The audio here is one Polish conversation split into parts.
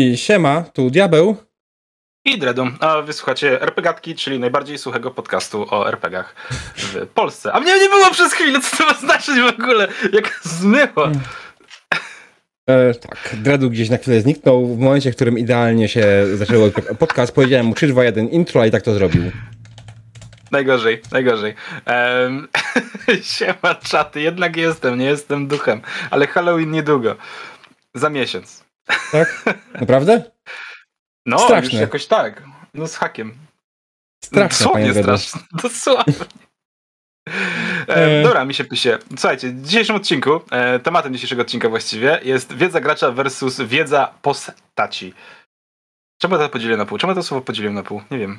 I siema, tu Diabeł. I Dredum, a wysłuchacie RPGatki, czyli najbardziej suchego podcastu o RPGach w Polsce. A mnie nie było przez chwilę, co to ma znaczyć w ogóle? Jak zmyło. E, tak, Dredu gdzieś na chwilę zniknął. W momencie, w którym idealnie się zaczęło podcast, powiedziałem mu 3, 2, 1 intro, a i tak to zrobił. Najgorzej, najgorzej. Um, siema czaty, jednak jestem, nie jestem duchem. Ale Halloween niedługo. Za miesiąc. Tak? Naprawdę? No, Straszne. już jakoś tak. No z hakiem. Straszne, Dosłownie straszne. Dosłownie. E, dobra, mi się pisze. Słuchajcie, w dzisiejszym odcinku, e, tematem dzisiejszego odcinka właściwie jest wiedza gracza versus wiedza postaci. Czemu to podzieliłem na pół? Czemu to słowo podzieliłem na pół? Nie wiem.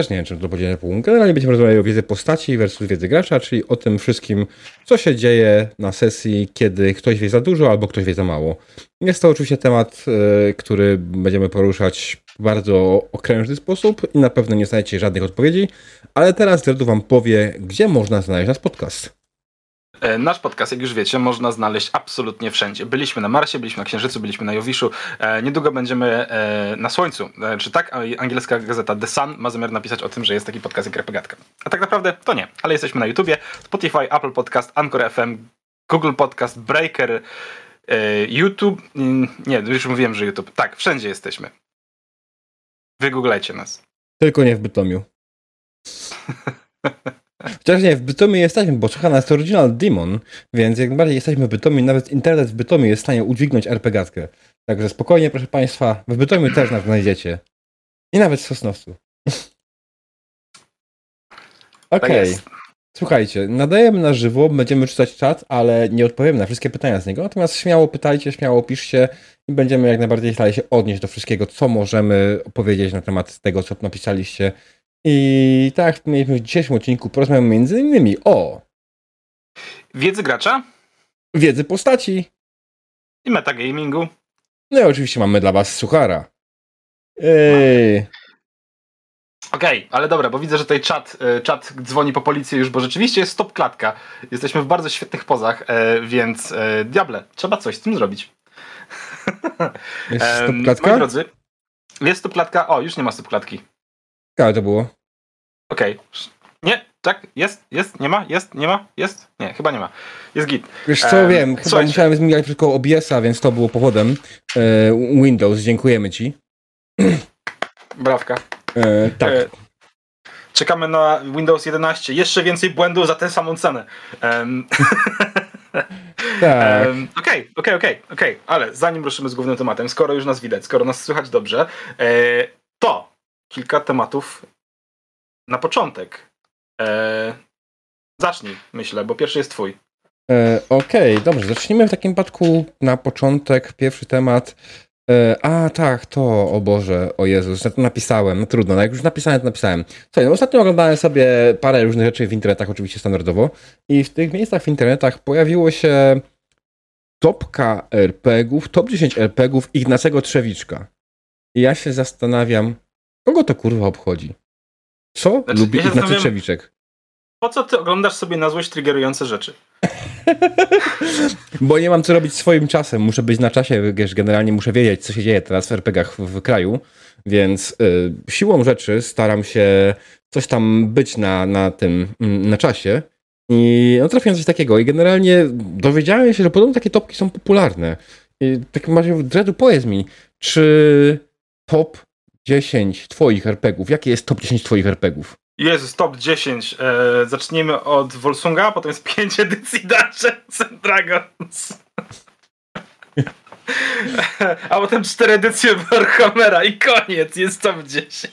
Też nie wiem, czy to podzielenie na. Generalnie będziemy rozmawiali o wiedzy postaci versus wiedzy gracza, czyli o tym wszystkim, co się dzieje na sesji, kiedy ktoś wie za dużo albo ktoś wie za mało. Jest to oczywiście temat, e, który będziemy poruszać w bardzo okrężny sposób i na pewno nie znajdziecie żadnych odpowiedzi, ale teraz Dredu wam powie, gdzie można znaleźć nasz podcast. E, nasz podcast, jak już wiecie, można znaleźć absolutnie wszędzie. Byliśmy na Marsie, byliśmy na Księżycu, byliśmy na Jowiszu. E, niedługo będziemy e, na Słońcu. Czy tak? Angielska gazeta The Sun ma zamiar napisać o tym, że jest taki podcast jak Repagatka. A tak naprawdę to nie, ale jesteśmy na YouTubie, Spotify, Apple Podcast, Anchor FM, Google Podcast, Breaker, YouTube. Mm, nie, już mówiłem, że YouTube. Tak, wszędzie jesteśmy. Wygooglajcie nas. Tylko nie w Bytomiu. Chociaż nie, w Bytomiu jesteśmy, bo czeka nas Original Demon, więc jak najbardziej jesteśmy w Bytomiu, nawet internet w Bytomiu jest w stanie udźwignąć RPGatkę. Także spokojnie, proszę Państwa, w Bytomiu też nas znajdziecie. I nawet w Sosnowcu. Okej. Okay. Słuchajcie, nadajemy na żywo, będziemy czytać czat, ale nie odpowiemy na wszystkie pytania z niego. Natomiast śmiało pytajcie, śmiało piszcie i będziemy jak najbardziej starali się odnieść do wszystkiego, co możemy opowiedzieć na temat tego, co napisaliście i tak mieliśmy w dzisiejszym odcinku, porozmawiamy między innymi o wiedzy gracza, wiedzy postaci i metagamingu. No i oczywiście mamy dla was suchara. Ej. Okej, okay, ale dobra, bo widzę, że tutaj czat, e, czat dzwoni po policję już, bo rzeczywiście jest stop klatka. Jesteśmy w bardzo świetnych pozach, e, więc e, diable, trzeba coś z tym zrobić. Jest stop klatka? Moi drodzy, jest stop klatka. O, już nie ma stop klatki. Ciekawe to było. Okej. Okay. Nie, tak, jest, jest, nie ma, jest, nie ma, jest? Nie, chyba nie ma. Jest git. Wiesz co, um, wiem, chyba musiałem zmieniać tylko OBS-a, więc to było powodem. E, Windows, dziękujemy ci. Brawka. E, tak. E, czekamy na Windows 11. Jeszcze więcej błędów za tę samą cenę. Um, tak. Okej, okej, okej, okej. Ale zanim ruszymy z głównym tematem, skoro już nas widać, skoro nas słychać dobrze, e, to kilka tematów na początek. Eee, zacznij, myślę, bo pierwszy jest twój. E, Okej, okay, dobrze. Zacznijmy w takim przypadku na początek. Pierwszy temat. E, a tak, to, o Boże, o Jezus, ja to napisałem, no trudno, no jak już napisałem, to napisałem. Słuchaj, no ostatnio oglądałem sobie parę różnych rzeczy w internetach, oczywiście standardowo, i w tych miejscach w internetach pojawiło się topka RPGów, top 10 RPGów Ignacego Trzewiczka. I ja się zastanawiam, Kogo to kurwa obchodzi? Co znaczy, lubi ja Ignacy Trzewiczek? Po co ty oglądasz sobie na złość triggerujące rzeczy? Bo nie mam co robić swoim czasem. Muszę być na czasie, wiesz, generalnie muszę wiedzieć, co się dzieje teraz w RPGach w, w kraju, więc y, siłą rzeczy staram się coś tam być na, na tym, mm, na czasie. I no, trafiłem coś takiego. I generalnie dowiedziałem się, że podobno takie topki są popularne. I tak macie, Dredu, powiedz mi, czy top 10 twoich RPGów. Jakie jest top 10 twoich RPGów? Jest top 10. E, zacznijmy od Volsunga, potem jest 5 edycji Dungeons and Dragons. A potem 4 edycje Warhammera i koniec, jest top 10.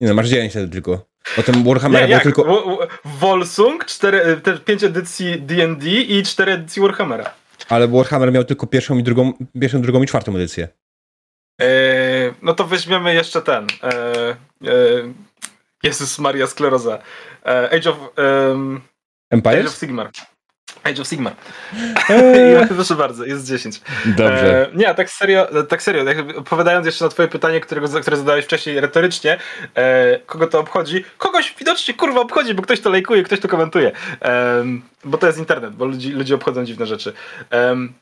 Nie no, masz 9 wtedy tylko. Potem Warhammer był tylko... Volsung, 4, 5 edycji D&D i 4 edycji Warhammera. Ale Warhammer miał tylko pierwszą i drugą, pierwszą, drugą i czwartą edycję. Eee, no to weźmiemy jeszcze ten. Eee, eee, Jezus Maria Skleroza. Age of. Um, Empires? Age of Sigmar. Age of Sigmar. Eee. Proszę bardzo, jest 10. Dobrze. E, nie, tak serio, tak serio, odpowiadając jeszcze na twoje pytanie, którego, które zadałeś wcześniej retorycznie, e, kogo to obchodzi? Kogoś widocznie kurwa obchodzi, bo ktoś to lajkuje, ktoś to komentuje. E, bo to jest internet, bo ludzi, ludzie obchodzą dziwne rzeczy.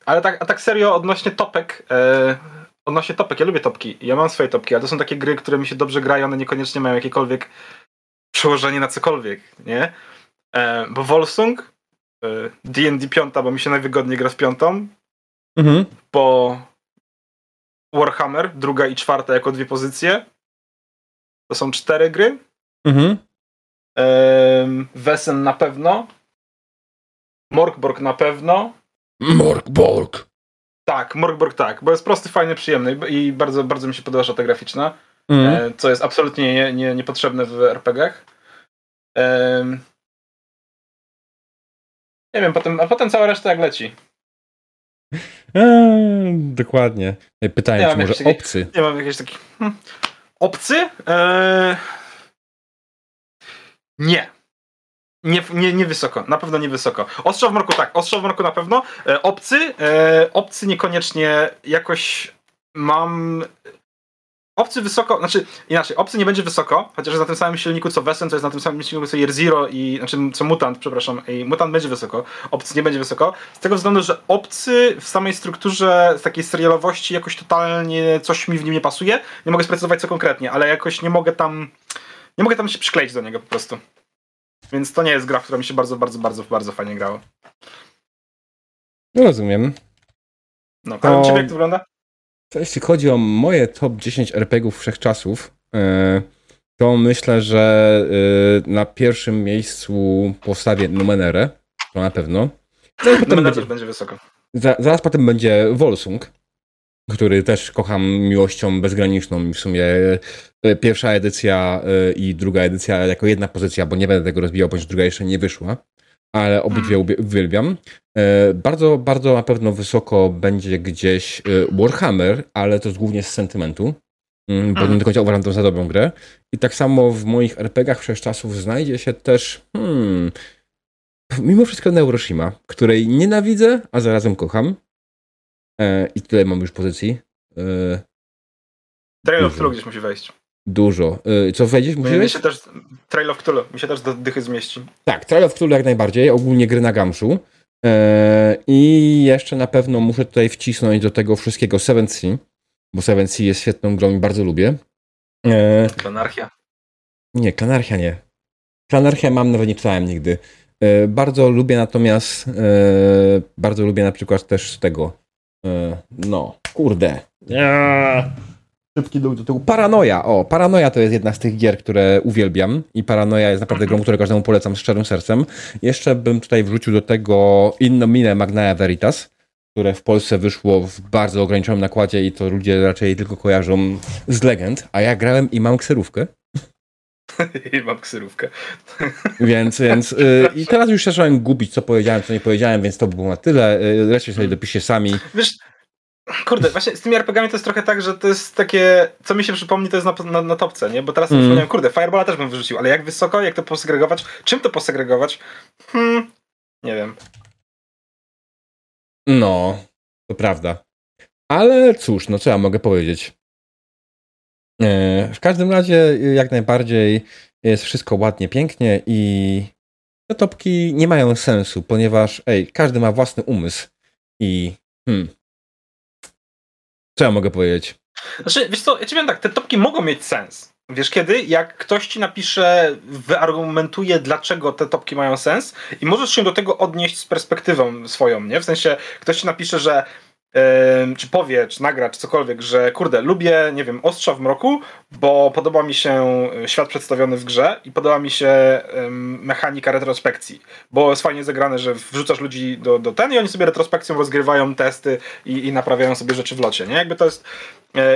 ale tak, a tak serio odnośnie topek, odnośnie topek, ja lubię topki. Ja mam swoje topki, ale to są takie gry, które mi się dobrze grają, one niekoniecznie mają jakiekolwiek przełożenie na cokolwiek, nie? E, bo Volsung, D&D 5, bo mi się najwygodniej gra z piątą, Mhm. bo Warhammer, druga i czwarta jako dwie pozycje. To są cztery gry. Mhm. Ehm, Wesen na pewno. Morkborg na pewno. Morkborg. Tak, Morkborg tak, bo jest prosty, fajny, przyjemny i bardzo, bardzo mi się podoba szata graficzna, e, co jest absolutnie nie, nie, niepotrzebne w RPG-ach. Nie wiem, potem, a potem cała reszta jak leci. Eee, dokładnie. Pytałem, Nie czy może takich- obcy. Nie mam jakiejś takiej... Hmm. Obcy? Eee... Nie. Nie, nie, nie wysoko, na pewno nie wysoko. Ostrza w mroku tak, ostrza w mroku na pewno. E, obcy, e, obcy niekoniecznie jakoś mam. Obcy wysoko, znaczy inaczej, obcy nie będzie wysoko, chociaż na tym samym silniku co Wesen, to jest na tym samym silniku co Year Zero i znaczy co Mutant, przepraszam, i Mutant będzie wysoko, obcy nie będzie wysoko, z tego względu, że obcy w samej strukturze z takiej serialowości jakoś totalnie coś mi w nim nie pasuje. Nie mogę sprecyzować co konkretnie, ale jakoś nie mogę tam nie mogę tam się przykleić do niego po prostu. Więc to nie jest gra, w która mi się bardzo, bardzo, bardzo, bardzo fajnie grało. No rozumiem. No, To- a u ciebie jak to wygląda? To jeśli chodzi o moje top 10 RPGów wszechczasów, e, to myślę, że e, na pierwszym miejscu postawię Numenerę, to na pewno. Zaraz No, potem, też będzie, będzie wysoko. za, zaraz potem będzie Volsung, który też kocham miłością bezgraniczną i w sumie e, pierwsza edycja e, i druga edycja jako jedna pozycja, bo nie będę tego rozbijał, bądź druga jeszcze nie wyszła, ale obydwie ubie- uwielbiam. E, Bardzo, bardzo na pewno wysoko będzie gdzieś Warhammer, ale to jest głównie z sentymentu, mm, bo Mhm. nie do końca uważam to za dobrą grę. I tak samo w moich RPGach wszechczasów znajdzie się też, hmm, mimo wszystko Neuroshima, której nienawidzę, a zarazem kocham. E, I tyle mam już pozycji. E, Trail of. Cthulhu gdzieś musi wejść. Dużo. E, co wejdziesz? Musi Mi wejść? się też, Trail of Cthulhu mi się też do dychy zmieści. Tak, Trial of Cthulhu jak najbardziej, ogólnie gry na gamszu. E, I jeszcze na pewno muszę tutaj wcisnąć do tego wszystkiego Seven Sea, bo Seven Sea jest świetną grą i bardzo lubię. E, Anarchia. nie, Klanarchia nie. Klanarchia mam, nawet nie czytałem nigdy. E, bardzo lubię natomiast, e, bardzo lubię na przykład też tego, e, no, kurde. Eee. Szybki dół do tyłu. Paranoja, o, Paranoja to jest jedna z tych gier, które uwielbiam i Paranoja jest naprawdę grą, którą każdemu polecam z szczerym sercem. Jeszcze bym tutaj wrzucił do tego Inno Mine Magnae Veritas, które w Polsce wyszło w bardzo ograniczonym nakładzie i to ludzie raczej tylko kojarzą z legend, a ja grałem i mam kserówkę. I mam ksyrówkę. Więc, więc y, i teraz już zacząłem gubić, co powiedziałem, co nie powiedziałem, więc to by było na tyle. Y, resztę sobie dopiszcie sami. Wiesz, kurde, właśnie z tymi RPGami to jest trochę tak, że to jest takie, co mi się przypomni, to jest na, na, na topce, nie? Bo teraz Mm. wspomniałem, kurde, Fireballa też bym wyrzucił, ale jak wysoko, jak to posegregować, czym to posegregować? Hmm, nie wiem. No, to prawda. Ale cóż, no co ja mogę powiedzieć? E, W każdym razie, y, jak najbardziej jest wszystko ładnie, pięknie i te topki nie mają sensu, ponieważ ej, każdy ma własny umysł i hmm, co ja mogę powiedzieć? Znaczy, wiesz co, ja ci powiem tak, te topki mogą mieć sens. Wiesz kiedy? Jak ktoś ci napisze, wyargumentuje, dlaczego te topki mają sens i możesz się do tego odnieść z perspektywą swoją, nie? W sensie, ktoś ci napisze, że czy powie, czy nagra, czy cokolwiek, że kurde, lubię, nie wiem, Ostrza w mroku, bo podoba mi się e, świat przedstawiony w grze i podoba mi się mechanika retrospekcji, bo jest fajnie zagrane, że wrzucasz ludzi do, do ten i oni sobie retrospekcją rozgrywają testy i, i naprawiają sobie rzeczy w locie, nie? Jakby to jest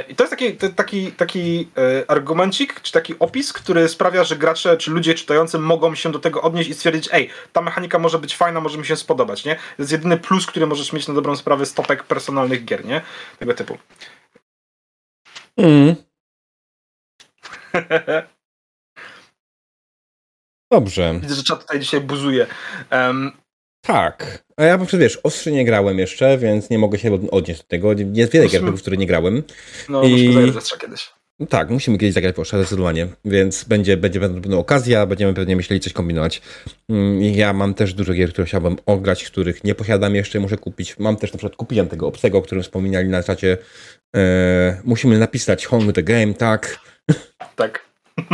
I to jest taki, taki, taki e, argumencik, czy taki opis, który sprawia, że gracze, czy ludzie czytający mogą się do tego odnieść i stwierdzić, ej, ta mechanika może być fajna, może mi się spodobać, nie? To jest jedyny plus, który możesz mieć na dobrą sprawę z topek personalnych gier, nie? Tego typu. Mm, dobrze. Widzę, że czat tutaj dzisiaj buzuje. Em, Tak. A ja przecież wiesz, ostrzy nie grałem jeszcze, więc nie mogę się od- odnieść do tego. Jest wiele gier, w które nie grałem. no, I- muszę zagrać kiedyś. Tak, musimy kiedyś zagrać Porsche, zdecydowanie, więc będzie, będzie pewna okazja, będziemy pewnie myśleli coś kombinować. Mm, Ja mam też dużo gier, które chciałbym ograć, których nie posiadam jeszcze, muszę kupić. Mam też na przykład, kupiłem tego obcego, o którym wspominali na czacie. E, musimy napisać Home the Game, tak. Tak.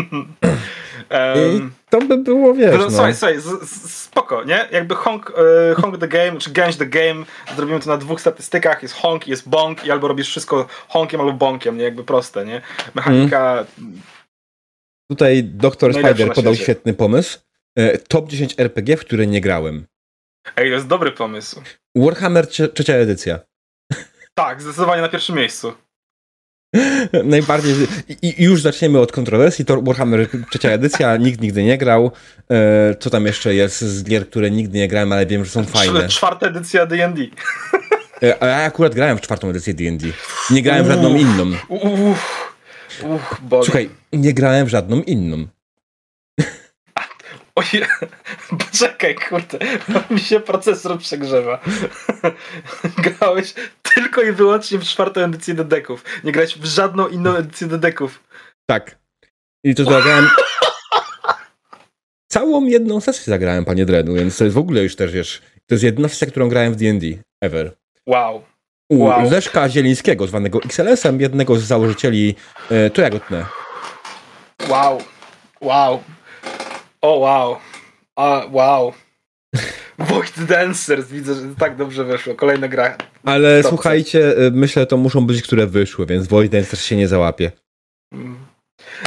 I um, to by było, wiesz, no, no. Słuchaj, słuchaj, z, z, spoko, nie? Jakby honk, e, honk the game, czy gęś the game, zrobimy to na dwóch statystykach, jest honk, jest bonk i albo robisz wszystko honkiem albo bonkiem, nie? Jakby proste, nie? Mechanika, Tutaj Dr. Najlepsze Spider podał świetny pomysł. E, top 10 RPG, w które nie grałem. ej, to jest dobry pomysł. Warhammer trze- trzecia edycja. Tak, zdecydowanie na pierwszym miejscu. Najbardziej. I, już zaczniemy od kontrowersji. To Warhammer trzecia edycja, nikt nigdy nie grał. E, co tam jeszcze jest z gier, które nigdy nie grałem, ale wiem, że są fajne. Cz- Czwarta edycja D&D. E, a ja akurat grałem w czwartą edycję D&D. Nie grałem w żadną inną. Uff, uff, Boże. Słuchaj, nie grałem w żadną inną. Oj, poczekaj, kurde, mi się procesor przegrzewa. Grałeś tylko i wyłącznie w czwartą edycję dedeków. Nie grałeś w żadną inną edycję dedeków. Tak. I to zagrałem. Całą jedną sesję zagrałem, panie Drenu, więc to jest w ogóle już też, wiesz, to jest jedna sesja, którą grałem w D&D ever. Wow. U Wow. Leszka Zielińskiego, zwanego XLS-em, jednego z założycieli e, To ja go tnę. Wow. Wow. O wow. A, wow. Void Dancers, widzę, że tak dobrze weszło. Kolejna gra. Ale słuchajcie, e, myślę, to muszą być, które wyszły, więc Void też się nie załapie. Mm.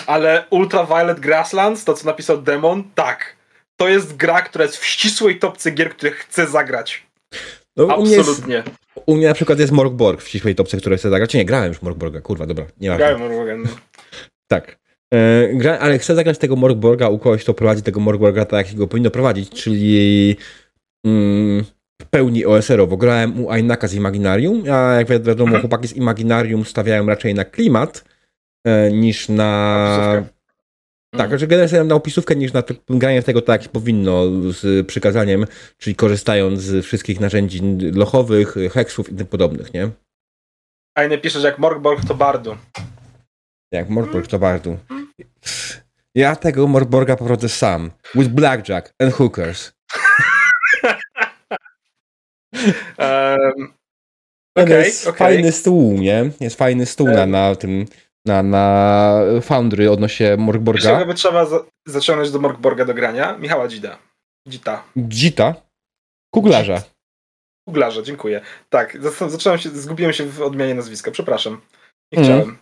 Ale Ultraviolet Grasslands, to co napisał Demon, tak. To jest gra, która jest w ścisłej topce gier, które chcę zagrać. No, u, mnie jest, Absolutnie. u mnie na przykład jest Morgborg w ścisłej topce, które chcę zagrać. Nie, grałem już Morgborga, kurwa, dobra, nie ma. Grałem Morgan. Tak. E, gra, ale chcę zagrać tego Morgborga u kogoś, kto prowadzi tego Morgborga tak, jak go powinno prowadzić, czyli mm, w pełni OSR-owo. Grałem u Ainaka z Imaginarium, a jak wi- wiadomo, Mhm. chłopaki z Imaginarium stawiają raczej na klimat e, niż na... Opisówkę. Tak, że generalnie na opisówkę niż na granie tego tak, jak powinno z przykazaniem, czyli korzystając z wszystkich narzędzi lochowych, heksów i tym podobnych, nie? A inny pisze, że jak Morgborg to Bardu. Jak Morgborg to bardzo. Ja tego Morgborga poprowadzę sam. With blackjack and hookers. Um, To Okej, jest okej. fajny stół, nie? Jest fajny stół na, na tym, na, na Foundry odnośnie Wiesz, Morgborga. by trzeba za zaciągnąć do Morgborga do grania? Michała Dzida. Dzita. Gita. Kuglarza. Googlarza, dziękuję. Tak, zacząłem się, zgubiłem się w odmianie nazwiska, przepraszam. Nie Mhm. chciałem.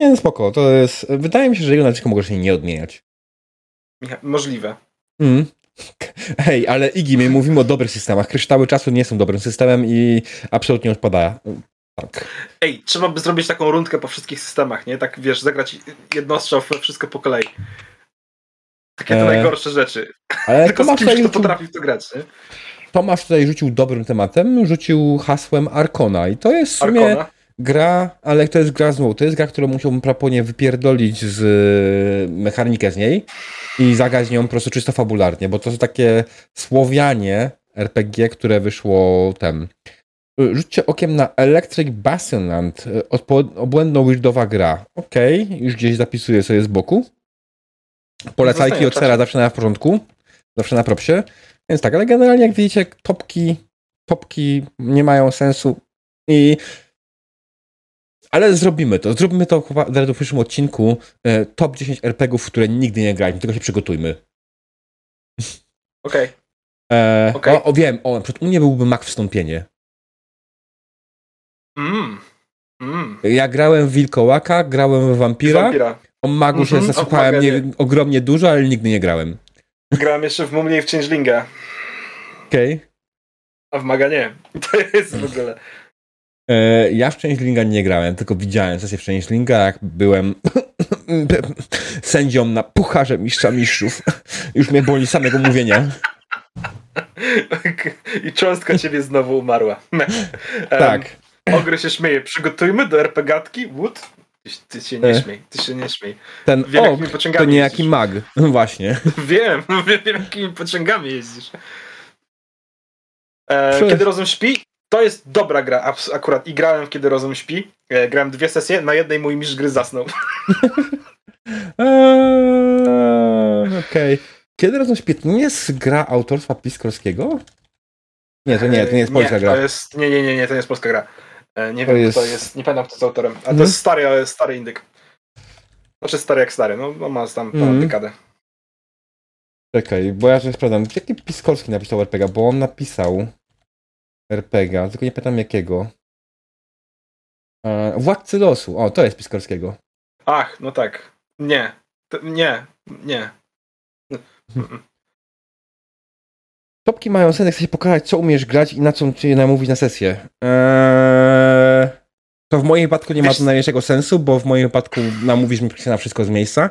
Nie, no spoko. To jest... Wydaje mi się, że jego nazwisko mogło się nie odmieniać. Możliwe. Mm. Hej, ale Igi, my mówimy o dobrych systemach. Kryształy czasu nie są dobrym systemem i absolutnie odpadają. Tak. Ej, trzeba by zrobić taką rundkę po wszystkich systemach, nie? Tak, wiesz, zagrać jednostrzał wszystko po kolei. Takie te E, najgorsze rzeczy. Ale Tylko z Tomasz kimś, tutaj, kto potrafi w to grać, nie? Tomasz tutaj rzucił dobrym tematem, rzucił hasłem Arkona i to jest w sumie Arkona. Gra, ale to jest gra znowu, to jest gra, którą musiałbym praponie wypierdolić z y, mechanikę z niej i zagrać nią po prostu czysto fabularnie, bo to jest takie Słowianie RPG, które wyszło tem. Y, Rzućcie okiem na Electric Bastionland, y, obłędno weirdowa gra. Okej, już gdzieś zapisuję sobie z boku. Polecajki od Sera zawsze na w porządku, zawsze na propsie. Więc tak, ale generalnie jak widzicie, topki, topki nie mają sensu i ale zrobimy to. Zrobimy to chyba w przyszłym odcinku. E, top 10 RPGów, w które nigdy nie graliśmy, tylko się przygotujmy. Okej. E, Okej. o, o, wiem, o, przed u mnie byłby mak wstąpienie. Mm. Mm. Ja grałem w Wilkołaka, grałem w Wampira. Vampira. O magu się Mhm, zasłuchałem nie, ogromnie dużo, ale nigdy nie grałem. Grałem jeszcze w Mumie i w Changelinga, Okej. a w Maga nie. To jest w ogóle... E, Ja w Changelinga nie grałem, tylko widziałem sesję w Changelinga, jak byłem sędzią na pucharze mistrza mistrzów. Już mnie boli samego mówienia. I cząstka ciebie znowu umarła. Tak. Ogry się śmieje. Przygotujmy do RPGatki. Wood? Ty, się nie E. śmiej. Ty się nie śmiej. Ten Wiem, ok, to niejaki jeździsz. mag. Właśnie. Wiem, wiem, jakimi pociągami jeździsz. E, kiedy rozum śpi, to jest dobra gra akurat i grałem Kiedy rozum śpi. E, grałem dwie sesje, na jednej mój mistrz gry zasnął. Eee, Okej. Kiedy rozumiem, nie jest gra autorstwa Piskorskiego? Nie, to nie, to nie jest polska nie, gra. To jest, nie, nie, nie, nie, to nie jest polska gra. E, Nie To wiem, jest- kto jest, nie pamiętam kto jest autorem, ale Mhm. to jest stary, ale stary indyk. Znaczy stary jak stary, no on ma tam ponad Mhm. dekadę. Czekaj, bo ja że sprawdzam. Jaki Piskorski napisał RPG? Bo on napisał RPG, tylko nie pytam jakiego. E, Władcy losu. O, to jest Piskorskiego. Ach, no tak. Nie, to, nie, nie. Topki mają sens, jak chce się pokazać, co umiesz grać i na co cię namówić na sesję. Eee, to w moim wypadku nie ma Wiesz- to najmniejszego sensu, bo w moim wypadku namówisz mnie się na wszystko z miejsca.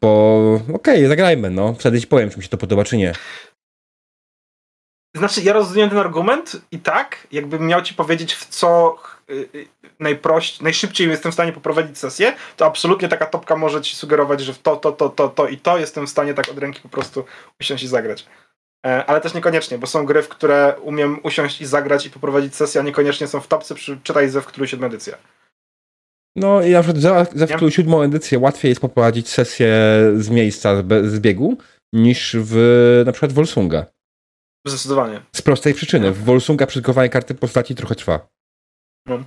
Bo okej, zagrajmy, no. Wtedy ci powiem, czy mi się to podoba, czy nie. Znaczy, ja rozumiem ten argument i tak, jakbym miał ci powiedzieć, w co y, y, najprościej, najszybciej jestem w stanie poprowadzić sesję, to absolutnie taka topka może ci sugerować, że w to, to, to, to, to i to jestem w stanie tak od ręki po prostu usiąść i zagrać. E, Ale też niekoniecznie, bo są gry, w które umiem usiąść i zagrać i poprowadzić sesję, a niekoniecznie są w topce, przy, czytaj ze w którąś siódma edycja. No i na przykład za, za Nie? wtórą siódmą edycję łatwiej jest poprowadzić sesję z miejsca, z, biegu, niż w na przykład Volsunga. Zdecydowanie. Z prostej przyczyny. W Volsunga przygotowanie karty postaci trochę trwa. No.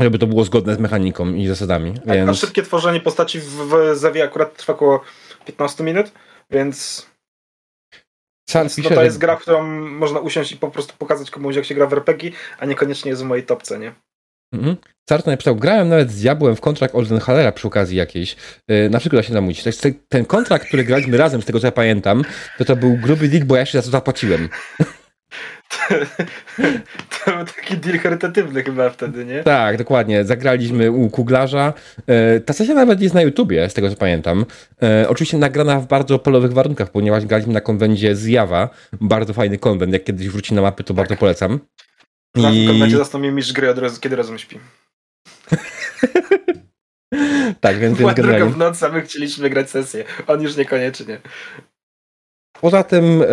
Żeby to było zgodne z mechaniką i zasadami. Tak, A Więc... szybkie tworzenie postaci w, w Zewie akurat trwa około 15 minut, więc Więc no to jest gra, w którą można usiąść i po prostu pokazać komuś, jak się gra w RPG, a niekoniecznie jest w mojej topce, nie? Mhm. Sarto napisał, grałem nawet z diabłem w kontrakt Oldenhalera przy okazji jakiejś. Yy, na przykład da się namówić. To ten kontrakt, który graliśmy razem, z tego co ja pamiętam, to to był gruby deal, bo ja się za to zapłaciłem. to był taki deal charytatywny chyba wtedy, nie? Tak, dokładnie. Zagraliśmy u Kuglarza. Yy, ta sesja nawet jest na YouTubie, z tego co pamiętam. Yy, oczywiście nagrana w bardzo polowych warunkach, ponieważ graliśmy na konwencie z Jawa. Bardzo fajny konwent. Jak kiedyś wróci na mapy, to bardzo polecam. Na I... tym będzie zastąpił mistrz gry, od razu, kiedy razem śpi. Tak, więc, więc generalnie. w nocy, a my chcieliśmy grać sesję. On już niekoniecznie. Poza tym e,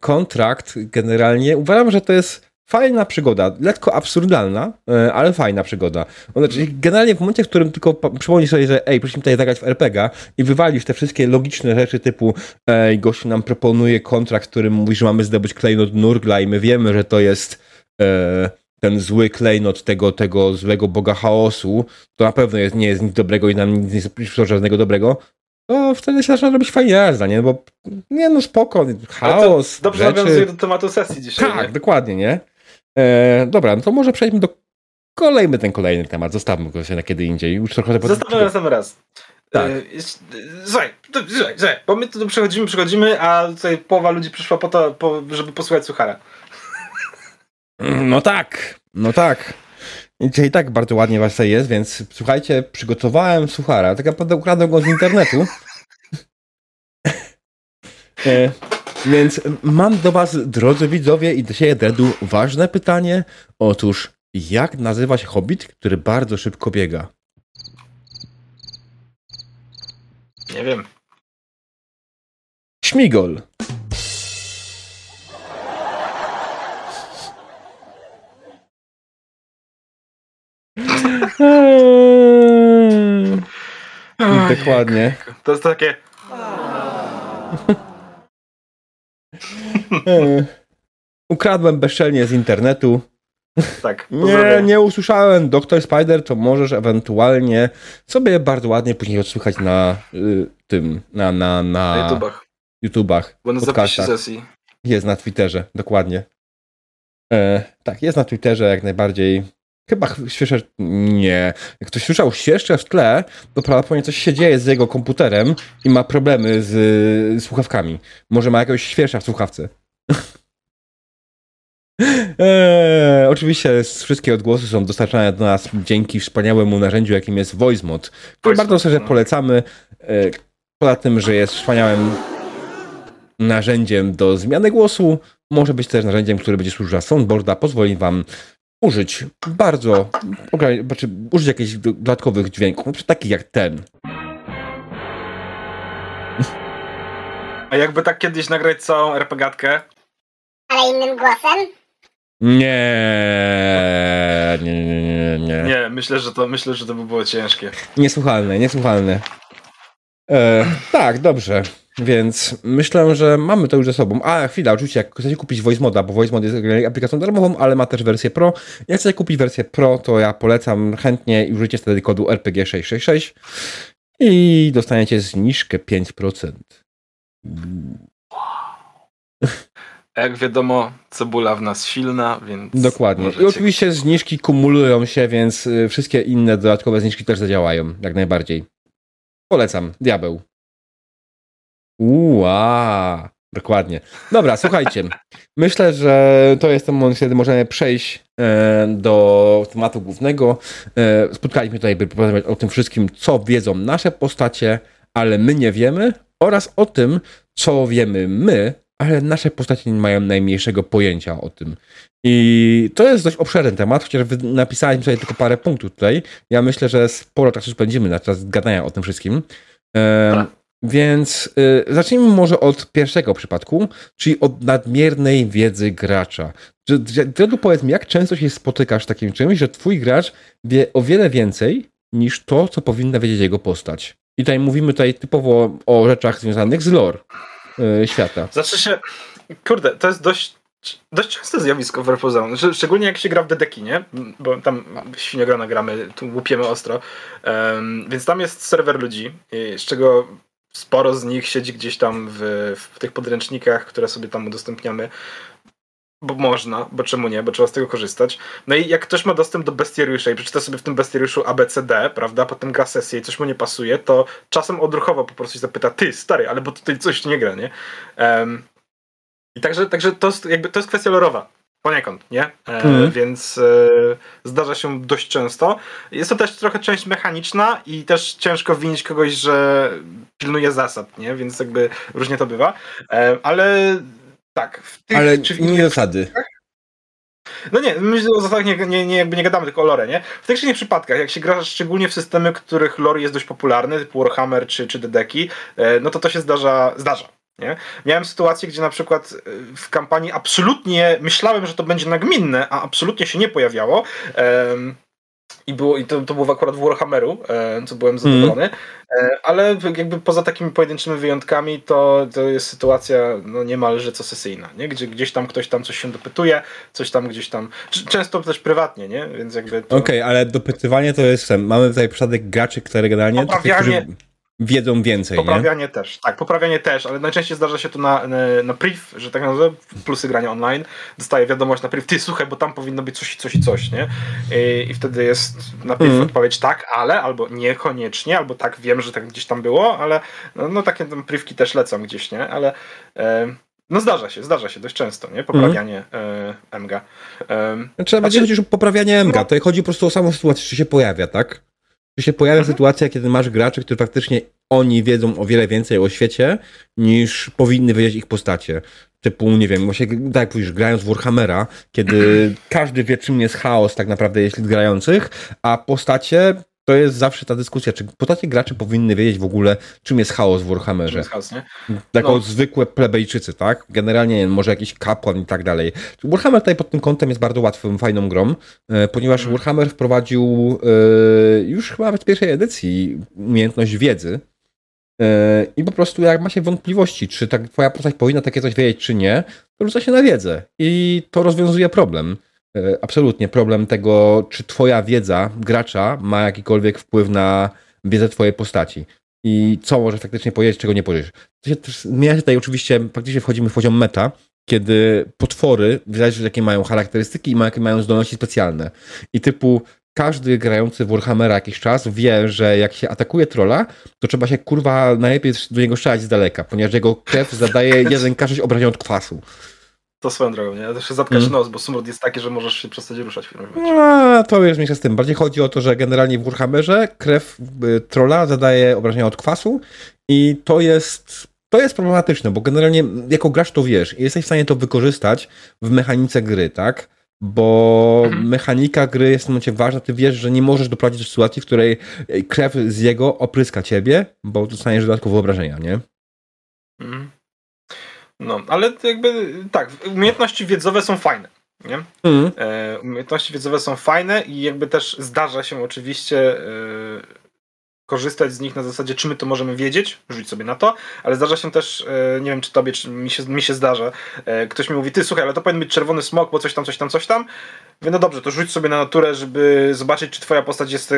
kontrakt generalnie uważam, że to jest fajna przygoda, lekko absurdalna, e, ale fajna przygoda. Znaczy, generalnie w momencie, w którym tylko przypomnisz sobie, że ej, prosimy tutaj zagrać w RPG i wywalisz te wszystkie logiczne rzeczy typu ej, gościu nam proponuje kontrakt, w którym mówi, że mamy zdobyć klejnot Nurgla i my wiemy, że to jest ten zły klejnot tego, tego złego boga chaosu, to na pewno jest, nie jest nic dobrego i nam nic nie przyszło żadnego dobrego, to wtedy się zaczyna robić fajnie jazda, nie? Bo nie no spoko, chaos, dobrze rzeczy. nawiązuje do tematu sesji dzisiaj, Tak, nie? dokładnie, nie? E, dobra, no to może przejdźmy do kolejny ten kolejny temat, zostawmy go się na kiedy indziej. Już trochę Zostawmy na sam raz. Tak. E, e, Słuchaj, słuchaj, słuchaj, bo my tu przechodzimy, przechodzimy, a tutaj połowa ludzi przyszła po to, po, żeby posłuchać Suchara. No tak, no tak. Dzisiaj i tak bardzo ładnie was tutaj jest, więc słuchajcie, przygotowałem suchara. Tak naprawdę ukradłem go z internetu. e, więc mam do was, drodzy widzowie i do siebie, Dredu, ważne pytanie. Otóż, jak nazywa się hobbit, który bardzo szybko biega? Nie wiem. Śmigol. Eee, Dokładnie. To jest takie. Eee. Ukradłem bezczelnie z internetu. Tak. Nie, pozdrawiam. nie usłyszałem. Doktor Spider, to możesz ewentualnie sobie bardzo ładnie później odsłychać na y, tym, na, na, na, Na YouTubach. YouTubach, Bo na zapisie podcastach. sesji. Jest na Twitterze, dokładnie. E, tak, jest na Twitterze jak najbardziej. Chyba ch- świeże. Nie. Jak ktoś słyszał świerszcze w tle, to prawdopodobnie coś się dzieje z jego komputerem i ma problemy z y, słuchawkami. Może ma jakiegoś świersza w słuchawce. Eee, oczywiście wszystkie odgłosy są dostarczane do nas dzięki wspaniałemu narzędziu, jakim jest VoiceMod, który bardzo serdecznie no. polecamy. E, poza tym, że jest wspaniałym narzędziem do zmiany głosu, może być też narzędziem, które będzie służył za soundboarda, pozwoli wam użyć bardzo, znaczy użyć jakichś do- dodatkowych dźwięków, przykład takich jak ten. A jakby tak kiedyś nagrać całą RPGatkę, Ale innym głosem? Nie, nie, nie, nie, nie. nie, myślę, że to, myślę, że to by było ciężkie. Niesłuchalne, niesłuchalne. E, tak, dobrze. Więc myślę, że mamy to już ze sobą. A, chwila, oczywiście, jak chcecie kupić Voice Moda, bo Voice Mod jest aplikacją darmową, ale ma też wersję Pro. Jak chcecie kupić wersję Pro, to ja polecam chętnie i użyjcie wtedy kodu RPG666 i dostaniecie zniżkę 5%. Jak wiadomo, cebula w nas silna, więc. Dokładnie. Możecie... I oczywiście zniżki kumulują się, więc y, wszystkie inne dodatkowe zniżki też zadziałają, jak najbardziej. Polecam. Diabeł. Uaa, dokładnie. Dobra, słuchajcie. Myślę, że to jest ten moment, kiedy możemy przejść e, do tematu głównego. E, spotkaliśmy tutaj, by porozmawiać o tym wszystkim, co wiedzą nasze postacie, ale my nie wiemy, oraz o tym, co wiemy my, ale nasze postacie nie mają najmniejszego pojęcia o tym. I to jest dość obszerny temat, chociaż napisałem sobie tylko parę punktów tutaj. Ja myślę, że sporo czasu spędzimy na czas gadania o tym wszystkim. E, więc y, zacznijmy może od pierwszego przypadku, czyli od nadmiernej wiedzy gracza. Dredu powiedz mi, jak często się spotykasz z takim czymś, że twój gracz wie o wiele więcej niż to, co powinna wiedzieć jego postać. I tutaj mówimy tutaj typowo o rzeczach związanych z lore y, świata. Znaczy się, kurde, to jest dość dość częste zjawisko w Repozaun, szczególnie jak się gra w Dedeki, nie? Bo tam świniogrona gramy, tu łupiemy ostro, um, więc tam jest serwer ludzi, z czego sporo z nich siedzi gdzieś tam w, w tych podręcznikach, które sobie tam udostępniamy. Bo można, bo czemu nie, bo trzeba z tego korzystać. No i jak ktoś ma dostęp do bestiariusza i przeczyta sobie w tym bestiariuszu ABCD, prawda, potem gra sesję i coś mu nie pasuje, to czasem odruchowo po prostu się zapyta, ty stary, ale bo tutaj coś nie gra, nie? Um, I także, także to, jest, jakby, to jest kwestia lorowa. Poniekąd, nie? E, mm. Więc e, zdarza się dość często. Jest to też trochę część mechaniczna i też ciężko winić kogoś, że pilnuje zasad, nie? Więc jakby różnie to bywa. E, ale tak. W tych, ale czy nie zasady. No nie, myślę o zasadach nie, nie, nie, jakby nie gadamy tylko o lore, nie? W tych czy przypadkach, jak się gra szczególnie w systemy, których lore jest dość popularny, typu Warhammer czy, czy Dedeki, e, no to to się zdarza, zdarza nie? Miałem sytuację, gdzie na przykład y, w kampanii absolutnie myślałem, że to będzie nagminne, a absolutnie się nie pojawiało. Um, i, było, i to, to było akurat w Warhammeru, e, co byłem mhm. zadowolony, mm. e, ale jakby poza takimi pojedynczymi wyjątkami to, to jest sytuacja no, niemalże co sesyjna, nie? Gdzie gdzieś tam ktoś tam coś się dopytuje, coś tam gdzieś tam, często też prywatnie, nie? Więc jakby to... Okej, okay, ale dopytywanie to jest, mamy tutaj przypadek graczy, które generalnie... Poprawianie, którzy wiedzą więcej. Poprawianie nie? też, tak, poprawianie też, ale najczęściej zdarza się to na, na, na priv, że tak nazwę, plusy grania online. Dostaję wiadomość na priv, ty słuchaj, bo tam powinno być coś i coś i coś, nie? I, i wtedy jest na priv mm. odpowiedź tak, ale, albo niekoniecznie, albo tak, wiem, że tak gdzieś tam było, ale no, no takie tam privki też lecą gdzieś, nie? Ale e, no zdarza się, zdarza się dość często, nie? Poprawianie mm. e, MGA. E, znaczy, znaczy, chodzi już o poprawianie MGA, no. to chodzi po prostu o samą sytuację, czy się pojawia, tak? Czy się pojawia mhm. sytuacja, kiedy masz graczy, którzy faktycznie oni wiedzą o wiele więcej o świecie, niż powinny wiedzieć ich postacie. Typu, nie wiem, właśnie tak jak mówisz, grając w Warhammera, kiedy każdy wie, czym jest chaos tak naprawdę, jeśli grających, a postacie to jest zawsze ta dyskusja, czy postacie gracze powinny wiedzieć w ogóle, czym jest chaos w Warhammerze. Jest chaos, nie? Jako no. zwykłe plebejczycy, tak? Generalnie nie, może jakiś kapłan i tak dalej. Warhammer tutaj pod tym kątem jest bardzo łatwym, fajną grą, e, ponieważ mm. Warhammer wprowadził e, już chyba w pierwszej edycji umiejętność wiedzy, e, i po prostu jak ma się wątpliwości, czy tak twoja postać powinna takie coś wiedzieć, czy nie, to rzuca się na wiedzę. I to rozwiązuje problem. E, absolutnie problem tego, czy twoja wiedza gracza ma jakikolwiek wpływ na wiedzę twojej postaci. I co może faktycznie powiedzieć, czego nie powiedzieć. To się też zmienia się tutaj oczywiście, faktycznie wchodzimy w poziom meta, kiedy potwory, zależy jakie mają charakterystyki i jakie mają zdolności specjalne. I typu każdy grający w Warhammera jakiś czas wie, że jak się atakuje trolla, to trzeba się kurwa najlepiej do niego strzelać z daleka, ponieważ jego krew zadaje jeden k obrażeń od kwasu. To swoją drogą, nie? Też zatkać mm. nos, bo smród jest taki, że możesz się przestać ruszać w filmie. No, to już mniejsza z tym. Bardziej chodzi o to, że generalnie w Warhammerze krew y, trolla zadaje obrażenia od kwasu i to jest to jest problematyczne, bo generalnie jako gracz to wiesz i jesteś w stanie to wykorzystać w mechanice gry, tak? Bo mhm. mechanika gry jest w tym momencie ważna. Ty wiesz, że nie możesz doprowadzić do sytuacji, w której krew z jego opryska ciebie, bo dostaniesz dodatkowe obrażenia, nie? Mhm. No, ale jakby tak, umiejętności wiedzowe są fajne. Nie? Mm. E, umiejętności wiedzowe są fajne i jakby też zdarza się oczywiście e, korzystać z nich na zasadzie, czy my to możemy wiedzieć, rzuć sobie na to, ale zdarza się też, e, nie wiem czy tobie, czy mi się, mi się zdarza, e, ktoś mi mówi, ty słuchaj, ale to powinien być czerwony smok, bo coś tam, coś tam, coś tam. Mówię, no dobrze, to rzuć sobie na naturę, żeby zobaczyć, czy twoja postać jest, e,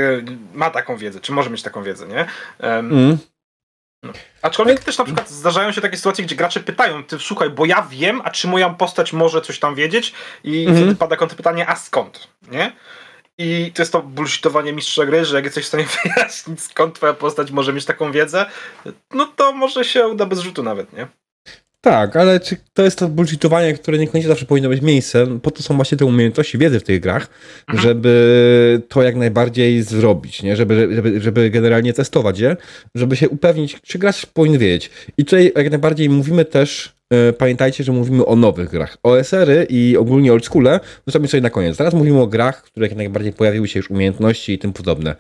ma taką wiedzę, czy może mieć taką wiedzę, nie? Mm. No. Aczkolwiek też na przykład zdarzają się takie sytuacje, gdzie gracze pytają, ty słuchaj, bo ja wiem, a czy moja postać może coś tam wiedzieć? I mm -hmm. wtedy pada pytanie, a skąd? Nie? I to jest to bullshitowanie mistrza gry, że jak jesteś w stanie wyjaśnić, skąd twoja postać może mieć taką wiedzę, no to może się uda bez rzutu nawet, nie? Tak, ale czy to jest to bullshitowanie, które niekoniecznie zawsze powinno mieć miejsce? Po to są właśnie te umiejętności wiedzy w tych grach, mhm. żeby to jak najbardziej zrobić, nie? Żeby, żeby, żeby generalnie testować je, żeby się upewnić, czy gracz powinien wiedzieć. I tutaj jak najbardziej mówimy też E, pamiętajcie, że mówimy o nowych grach. OSR-y i ogólnie oldschoole zostawimy sobie na koniec. Teraz mówimy o grach, w których jak najbardziej pojawiły się już umiejętności i tym podobne.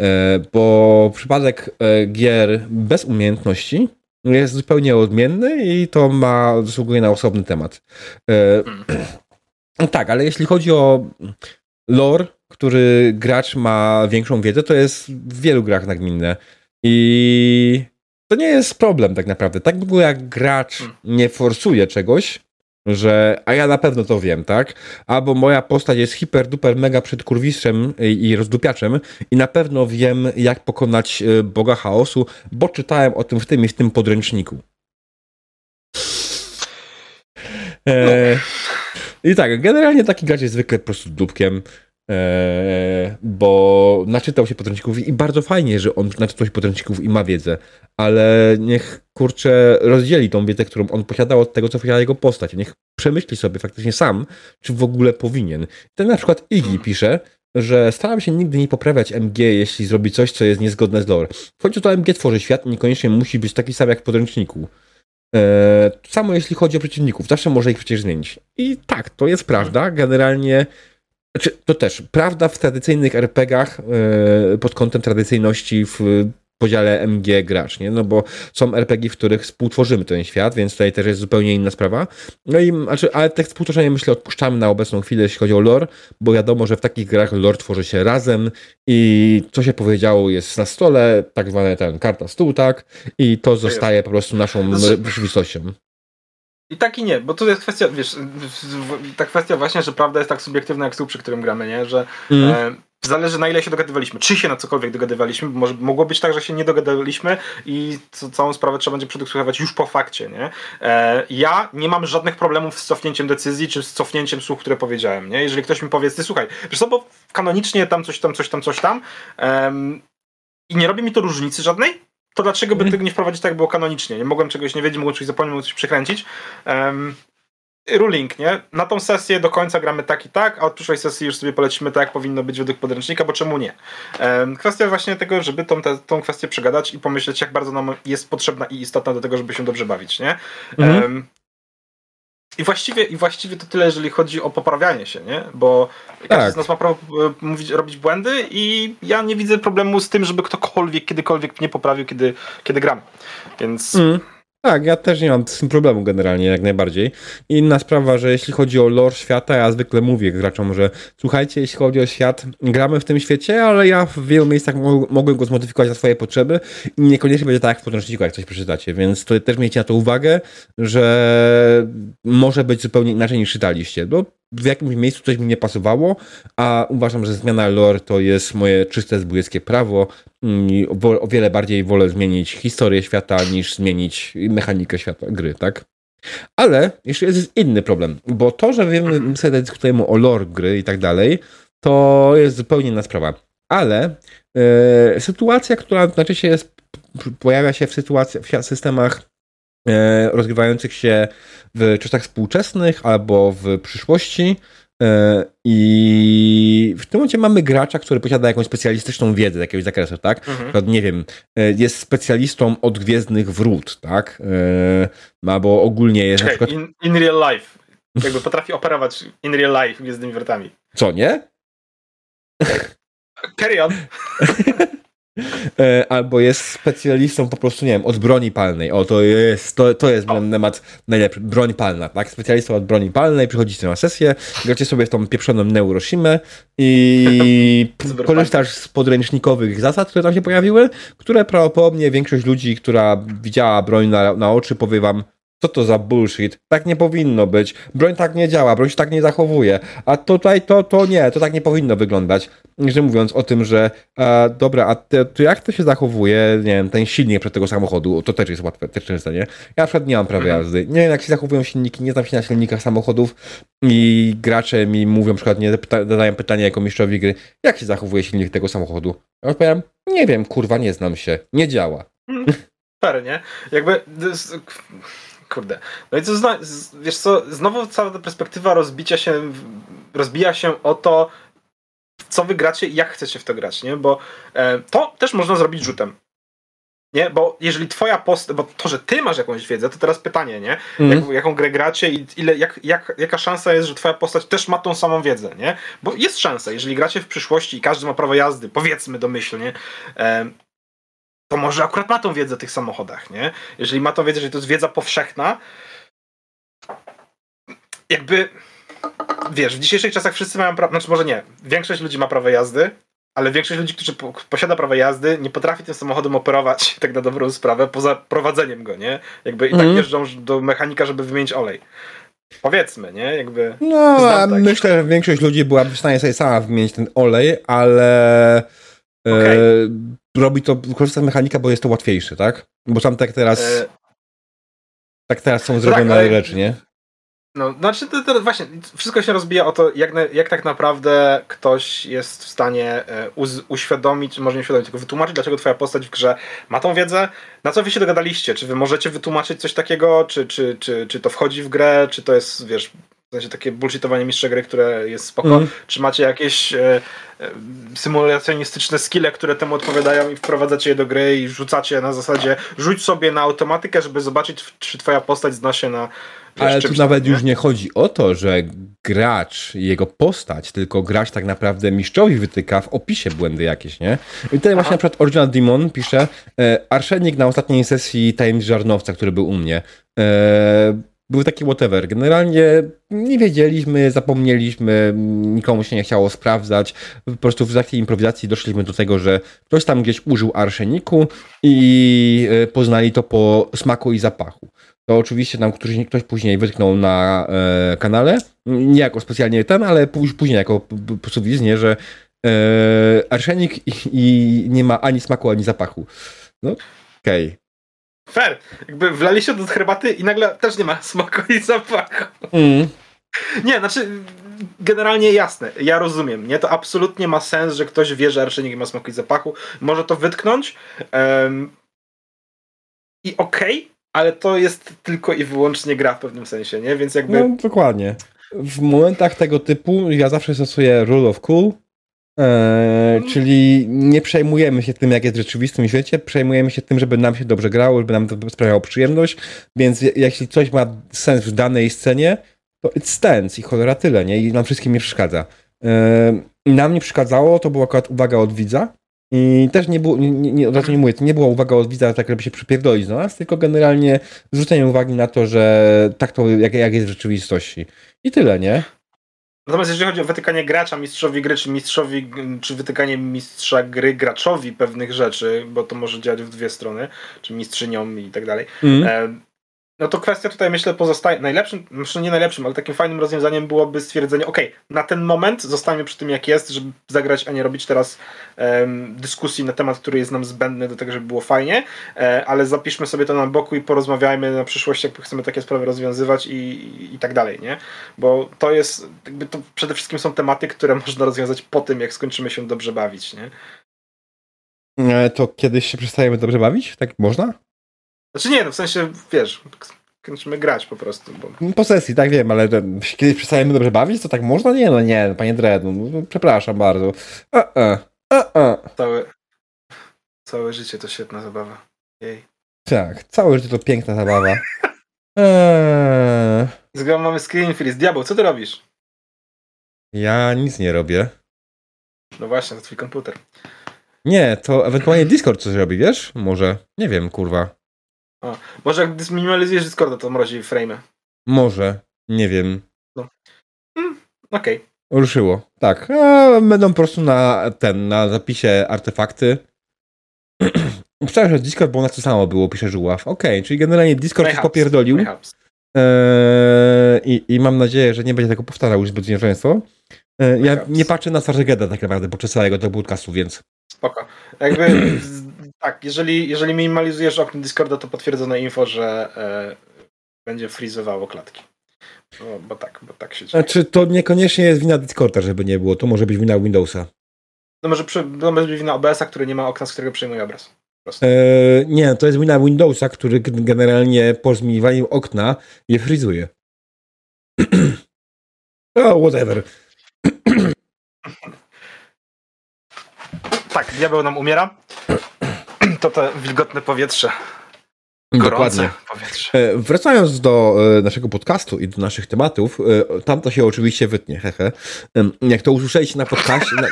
E, bo przypadek e, gier bez umiejętności jest zupełnie odmienny i to ma, zasługuje na osobny temat. Tak, ale jeśli chodzi o lore, który gracz ma większą wiedzę, to jest w wielu grach nagminne. I to nie jest problem tak naprawdę. Tak długo jak gracz hmm. nie forsuje czegoś, że a ja na pewno to wiem, tak? Albo moja postać jest hiper duper mega przed kurwistrzem i, i rozdupiaczem i na pewno wiem jak pokonać e, Boga Chaosu, bo czytałem o tym w tym i w tym podręczniku. E, no. I tak, generalnie taki gracz jest zwykle po prostu dupkiem. Eee, bo naczytał się podręczników i bardzo fajnie, że on naczytał się podręczników i ma wiedzę, ale niech kurczę rozdzieli tą wiedzę, którą on posiadał od tego, co posiada jego postać. Niech przemyśli sobie faktycznie sam, czy w ogóle powinien. Ten na przykład Iggy pisze, że staram się nigdy nie poprawiać MG, jeśli zrobi coś, co jest niezgodne z lore. W końcu to MG tworzy świat i niekoniecznie musi być taki sam jak w podręczniku. Eee, samo jeśli chodzi o przeciwników, zawsze może ich przecież zmienić. I tak, to jest prawda. Generalnie znaczy, to też prawda w tradycyjnych RPGach yy, pod kątem tradycyjności w podziale MG gracz, nie? No bo są RPG, w których współtworzymy ten świat, więc tutaj też jest zupełnie inna sprawa. No i, znaczy, ale te współtworzenie myślę odpuszczamy na obecną chwilę, jeśli chodzi o lore, bo wiadomo, że w takich grach lore tworzy się razem i co się powiedziało jest na stole, tak zwane ten karta stół, tak? I to zostaje po prostu naszą rzeczywistością. I tak i nie, bo to jest kwestia, wiesz, ta kwestia właśnie, że prawda jest tak subiektywna jak stół, przy którym gramy, nie? Że mm. e, zależy na ile się dogadywaliśmy. Czy się na cokolwiek dogadywaliśmy, bo może, mogło być tak, że się nie dogadywaliśmy i co, całą sprawę trzeba będzie przedyskutować już po fakcie, nie? E, ja nie mam żadnych problemów z cofnięciem decyzji, czy z cofnięciem słów, które powiedziałem, nie? Jeżeli ktoś mi powie, ty słuchaj, wiesz co, bo kanonicznie tam coś tam, coś tam, coś tam i nie robi mi to różnicy żadnej, to dlaczego by tego nie wprowadzić tak, było kanonicznie? Nie mogłem czegoś nie wiedzieć, mogłem coś zapomnieć, mogłem coś przekręcić. Um, ruling, nie? Na tą sesję do końca gramy tak i tak, a od przyszłej sesji już sobie polecimy tak, jak powinno być według podręcznika, bo czemu nie? Um, kwestia właśnie tego, żeby tą, te, tą kwestię przegadać i pomyśleć, jak bardzo nam jest potrzebna i istotna do tego, żeby się dobrze bawić, nie? Mhm. Um, i właściwie, I właściwie to tyle, jeżeli chodzi o poprawianie się, nie? Bo każdy tak. z nas ma prawo e, mówić, robić błędy i ja nie widzę problemu z tym, żeby ktokolwiek kiedykolwiek nie poprawił, kiedy, kiedy gram. Więc... Mm. Tak, ja też nie mam z tym problemu generalnie, jak najbardziej. Inna sprawa, że jeśli chodzi o lore świata, ja zwykle mówię graczom, że słuchajcie, jeśli chodzi o świat, gramy w tym świecie, ale ja w wielu miejscach mogłem go zmodyfikować na swoje potrzeby i niekoniecznie będzie tak jak w podręczniku, jak coś przeczytacie, więc to też miejcie na to uwagę, że może być zupełnie inaczej niż czytaliście. Bo w jakimś miejscu coś mi nie pasowało, a uważam, że zmiana lore to jest moje czyste zbójeckie prawo i o wiele bardziej wolę zmienić historię świata niż zmienić mechanikę świata gry, tak? Ale jeszcze jest inny problem, bo to, że wiemy, sobie dyskutujemy o lore gry i tak dalej, to jest zupełnie inna sprawa. Ale e, sytuacja, która najczęściej jest, pojawia się w, sytuacji, w systemach rozgrywających się w czasach współczesnych albo w przyszłości. E, I w tym momencie mamy gracza, który posiada jakąś specjalistyczną wiedzę z jakiegoś zakresu, tak? Mhm. nie wiem, e, jest specjalistą od gwiezdnych wrót, tak? Albo ogólnie jest Czekaj, na przykład... In, in, real life. Jakby potrafi operować in real life gwiezdnymi wrotami. Co, nie? Carry on. E, albo jest specjalistą po prostu, nie wiem, od broni palnej. O, to jest, to, to jest temat najlepszy. Broń palna, tak? Specjalistą od broni palnej, przychodzicie na sesję, gracie sobie w tą pieprzoną Neuroshimę i korzystasz z podręcznikowych zasad, które tam się pojawiły, które prawdopodobnie większość ludzi, która widziała broń na, na oczy, powie wam, co to za bullshit? Tak nie powinno być. Broń tak nie działa, broń się tak nie zachowuje. A tutaj to, to nie, to tak nie powinno wyglądać. Że mówiąc o tym, że e, dobra, a te, to jak to się zachowuje, nie wiem, ten silnik przed tego samochodu, to też jest łatwe, też często, nie? Ja na przykład nie mam prawa mhm. jazdy. Nie wiem, jak się zachowują silniki, nie znam się na silnikach samochodów i gracze mi mówią, na przykład, nie zadają pytanie jako mistrzowi gry, jak się zachowuje silnik tego samochodu? Ja odpowiadam, nie wiem, kurwa, nie znam się, nie działa. Fair, nie? Jakby Kurde. No i co, wiesz co, znowu cała ta perspektywa rozbicia się, rozbija się o to, co wygracie i jak chcecie w to grać, nie? Bo e, to też można zrobić rzutem. Nie? Bo jeżeli twoja postać, bo to, że ty masz jakąś wiedzę, to teraz pytanie, nie? Mm. Jak, jaką grę gracie i ile, jak, jak, jaka szansa jest, że twoja postać też ma tą samą wiedzę, nie? Bo jest szansa, jeżeli gracie w przyszłości i każdy ma prawo jazdy, powiedzmy domyślnie, e, to może akurat ma tą wiedzę o tych samochodach, nie? Jeżeli ma tą wiedzę, że to jest wiedza powszechna, jakby wiesz, w dzisiejszych czasach wszyscy mają prawo, znaczy może nie, większość ludzi ma prawo jazdy, ale większość ludzi, którzy po, posiada prawo jazdy, nie potrafi tym samochodem operować tak na dobrą sprawę, poza prowadzeniem go, nie? Jakby i tak mm. jeżdżą do mechanika, żeby wymienić olej. Powiedzmy, nie? Jakby. No, tak. myślę, że większość ludzi byłaby w stanie sobie sama wymienić ten olej, ale. Okay. E, robi to, korzysta z mechanika, bo jest to łatwiejsze, tak? Bo tam tak teraz. E... Tak teraz są zrobione tak, rzeczy, nie? No, znaczy to, to, właśnie, wszystko się rozbija o to, jak, jak tak naprawdę ktoś jest w stanie e, uz, uświadomić, może nie uświadomić, tylko wytłumaczyć, dlaczego twoja postać w grze ma tą wiedzę, na co wy się dogadaliście, czy wy możecie wytłumaczyć coś takiego, czy, czy, czy, czy to wchodzi w grę, czy to jest, wiesz, w sensie takie bullshitowanie mistrza gry, które jest spoko. Mm. Czy macie jakieś e, e, symulacjonistyczne skille, które temu odpowiadają i wprowadzacie je do gry i rzucacie na zasadzie rzuć sobie na automatykę, żeby zobaczyć, czy twoja postać zna się na ale tu nawet nie? już nie chodzi o to, że gracz i jego postać, tylko gracz tak naprawdę mistrzowi wytyka w opisie błędy jakieś, nie? I tutaj Aha. właśnie na przykład Original Demon pisze e, Arszenik na ostatniej sesji Tajemnic Żarnowca, który był u mnie. E, był taki whatever. Generalnie nie wiedzieliśmy, zapomnieliśmy, nikomu się nie chciało sprawdzać. Po prostu w takiej improwizacji doszliśmy do tego, że ktoś tam gdzieś użył arszeniku i e, poznali to po smaku i zapachu. To oczywiście nam ktoś, później wytknął na e, kanale, nie jako specjalnie ten, ale później jako po prostu wizję, że e, arszenik i, i, nie ma ani smaku, ani zapachu. No, okej. Okay. Fair. Jakby wlali się do herbaty i nagle też nie ma smaku i zapachu. Mm. Nie, znaczy generalnie jasne, ja rozumiem, nie? To absolutnie ma sens, że ktoś wie, że arszenik ma smaku i zapachu. Może to wytknąć um, i okej, okay, ale to jest tylko i wyłącznie gra w pewnym sensie, nie? Więc jakby... No, dokładnie. W momentach tego typu ja zawsze stosuję rule of cool, Eee, czyli nie przejmujemy się tym, jak jest w rzeczywistym świecie, przejmujemy się tym, żeby nam się dobrze grało, żeby nam to sprawiało przyjemność, więc jeśli coś ma sens w danej scenie, to it stands i cholera tyle, nie? I nam wszystkim nie przeszkadza. Eee, nam nie przeszkadzało, to była akurat uwaga od widza i też nie było, nie, nie, nie mówię, to nie była uwaga od widza tak, żeby się przypierdolić do nas, tylko generalnie zwrócenie uwagi na to, że tak to, jak, jak jest w rzeczywistości. I tyle, nie? Natomiast jeżeli chodzi o wytykanie gracza mistrzowi gry, czy mistrzowi, czy wytykanie mistrza gry graczowi pewnych rzeczy, bo to może działać w dwie strony, czy mistrzyniom i tak dalej, mm. No to kwestia tutaj myślę pozostaje najlepszym, myślę nie najlepszym, ale takim fajnym rozwiązaniem byłoby stwierdzenie, ok, na ten moment zostańmy przy tym jak jest, żeby zagrać, a nie robić teraz um, dyskusji na temat, który jest nam zbędny do tego, żeby było fajnie, e, ale zapiszmy sobie to na boku i porozmawiajmy na przyszłość, jak chcemy takie sprawy rozwiązywać i, i, i tak dalej, nie? Bo to jest, jakby to przede wszystkim są tematy, które można rozwiązać po tym, jak skończymy się dobrze bawić, nie? E, to kiedyś się przestajemy dobrze bawić? Tak można? Znaczy nie, no w sensie, wiesz, kończymy grać po prostu. Bo... Po sesji, tak wiem, ale kiedyś przestajemy dobrze bawić, to tak można? Nie, no nie, panie Dredd, no, no, przepraszam bardzo. A, a, a. Całe, całe życie to świetna zabawa. Jej. Tak, całe życie to piękna zabawa. eee. Zgrał mamy screen freeze. Diabeł, co ty robisz? Ja nic nie robię. No właśnie, to twój komputer. Nie, to ewentualnie Discord coś robi, wiesz? Może. Nie wiem, kurwa. A, może jak zminimalizujesz Discorda, to mrozi frame. Może. Nie wiem. Okej. Okay. Ruszyło. Tak. A będą po prostu na ten, na zapisie artefakty. Myślałem, że Discord, bo u nas to samo było, pisze Żuław. Okej, okay, czyli generalnie Discord się popierdolił. Eee, i, I mam nadzieję, że nie będzie tego powtarzał już zbyt często. Eee, ja nie patrzę na Sargeda tak naprawdę podczas całego tego podcastu, więc... Spoko. Jakby, tak, jeżeli, jeżeli minimalizujesz okno Discorda, to potwierdzone info, że e, będzie frizowało klatki. Bo, bo, tak, bo tak się dzieje. Znaczy, to niekoniecznie jest wina Discorda, żeby nie było. To może być wina Windowsa. To może, przy, to może być wina OBS-a, który nie ma okna, z którego przyjmuje obraz. Eee, nie, to jest wina Windowsa, który generalnie po zmieniwaniu okna je frizuje. oh, whatever. tak, diabeł nam umiera. to to wilgotne powietrze. Dokładnie. Powietrze. E, wracając do e, naszego podcastu i do naszych tematów, e, tam to się oczywiście wytnie, hehe. Jak to usłyszeliście na podcaście, na,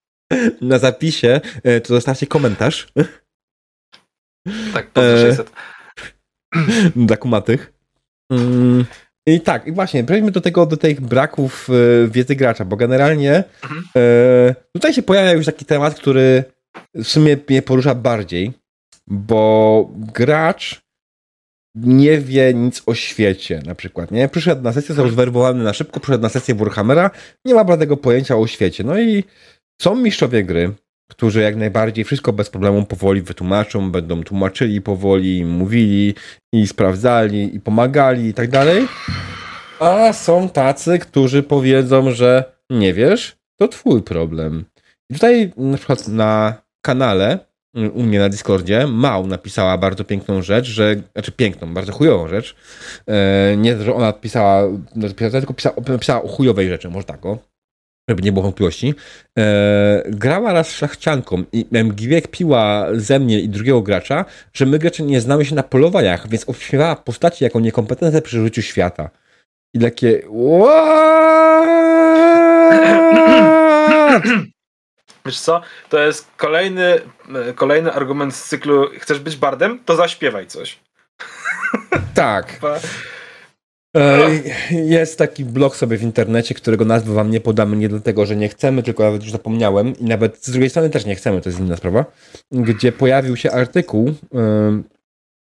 na zapisie, to zostawcie komentarz. Tak, po 600. Dla kumatych. Mm, I tak, i właśnie, przejdźmy do tego, do tych braków wiedzy gracza, bo generalnie mhm. tutaj się pojawia już taki temat, który w sumie mnie porusza bardziej, bo gracz nie wie nic o świecie, na przykład, nie? Przyszedł na sesję, został zwerbowany na szybko, przyszedł na sesję Warhammera, nie ma żadnego pojęcia o świecie. No i są mistrzowie gry, którzy jak najbardziej wszystko bez problemu powoli wytłumaczą, będą tłumaczyli powoli, mówili i sprawdzali i pomagali i tak dalej. A są tacy, którzy powiedzą, że nie wiesz, to twój problem. Tutaj na przykład na kanale u mnie na Discordzie, Mał napisała bardzo piękną rzecz, że, znaczy piękną, bardzo chujową rzecz. E, nie, że ona pisała, tylko pisała, pisała o chujowej rzeczy, może tak o, żeby nie było wątpliwości. E, grała raz szlachcianką i MGWiek piła ze mnie i drugiego gracza, że my gracze nie znamy się na polowaniach, więc obśmiewała postaci jako niekompetentne przy życiu świata. I takie Wiesz co? To jest kolejny, e, kolejny argument z cyklu chcesz być bardem? To zaśpiewaj coś. Tak. E, jest taki blog sobie w internecie, którego nazwy wam nie podamy nie dlatego, że nie chcemy, tylko nawet już zapomniałem i nawet z drugiej strony też nie chcemy, to jest inna sprawa, gdzie pojawił się artykuł yy,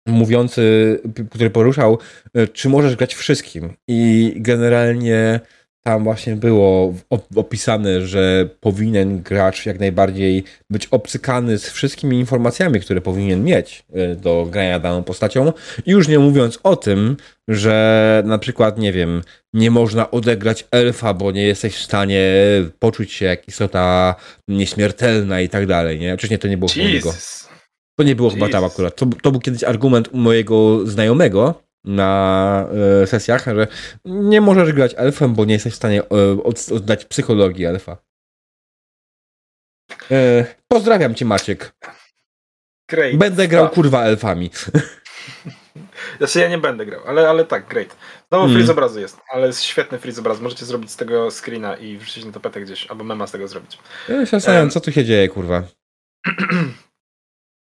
mówiący, który poruszał, yy, czy możesz grać wszystkim i generalnie tam właśnie było opisane, że powinien gracz jak najbardziej być obcykany z wszystkimi informacjami, które powinien mieć e, do grania daną postacią. I już nie mówiąc o tym, że na przykład, nie wiem, nie można odegrać elfa, bo nie jesteś w stanie poczuć się jak istota nieśmiertelna i tak dalej, nie? Oczywiście to nie było chyba To nie było Jesus. chyba tam akurat. To, to był kiedyś argument u mojego znajomego, na e, sesjach, że nie możesz grać elfem, bo nie jesteś w stanie e, oddać psychologii elfa. E, pozdrawiam cię, Maciek. Great. Będę grał kurwa elfami. Znaczy ja nie będę grał, ale, ale tak, great. Znowu mm. freeze obrazu jest, ale jest świetny freeze obraz. Możecie zrobić z tego screena i wrzucić na tapetę gdzieś, albo mema z tego zrobić. Ja się zastanawiam, um, co tu się dzieje, kurwa.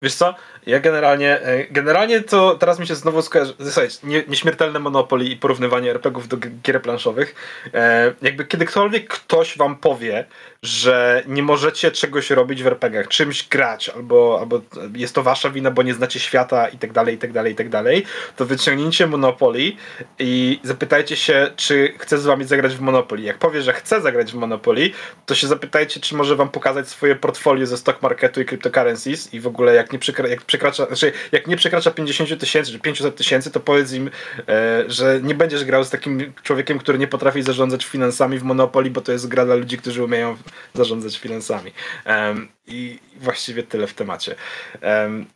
Wiesz co? Ja generalnie, e, generalnie to teraz mi się znowu skojarzy, słuchajcie, nie, nieśmiertelne Monopoly i porównywanie RPGów do gier planszowych. E, jakby kiedykolwiek ktoś wam powie, że nie możecie czegoś robić w RPGach, czymś grać, albo, albo jest to wasza wina, bo nie znacie świata i tak dalej, i tak dalej, i tak dalej, to wyciągnijcie Monopoly i zapytajcie się, czy chce z wami zagrać w Monopoly. Jak powie, że chce zagrać w Monopoly, to się zapytajcie, czy może wam pokazać swoje portfolio ze stock marketu i cryptocurrencies i w ogóle jak nie, przekra jak przekracza, znaczy jak nie przekracza 50 tysięcy czy 500 tysięcy, to powiedz im, e, że nie będziesz grał z takim człowiekiem, który nie potrafi zarządzać finansami w Monopoly, bo to jest gra dla ludzi, którzy umieją zarządzać finansami. Um, I właściwie tyle w temacie. Um,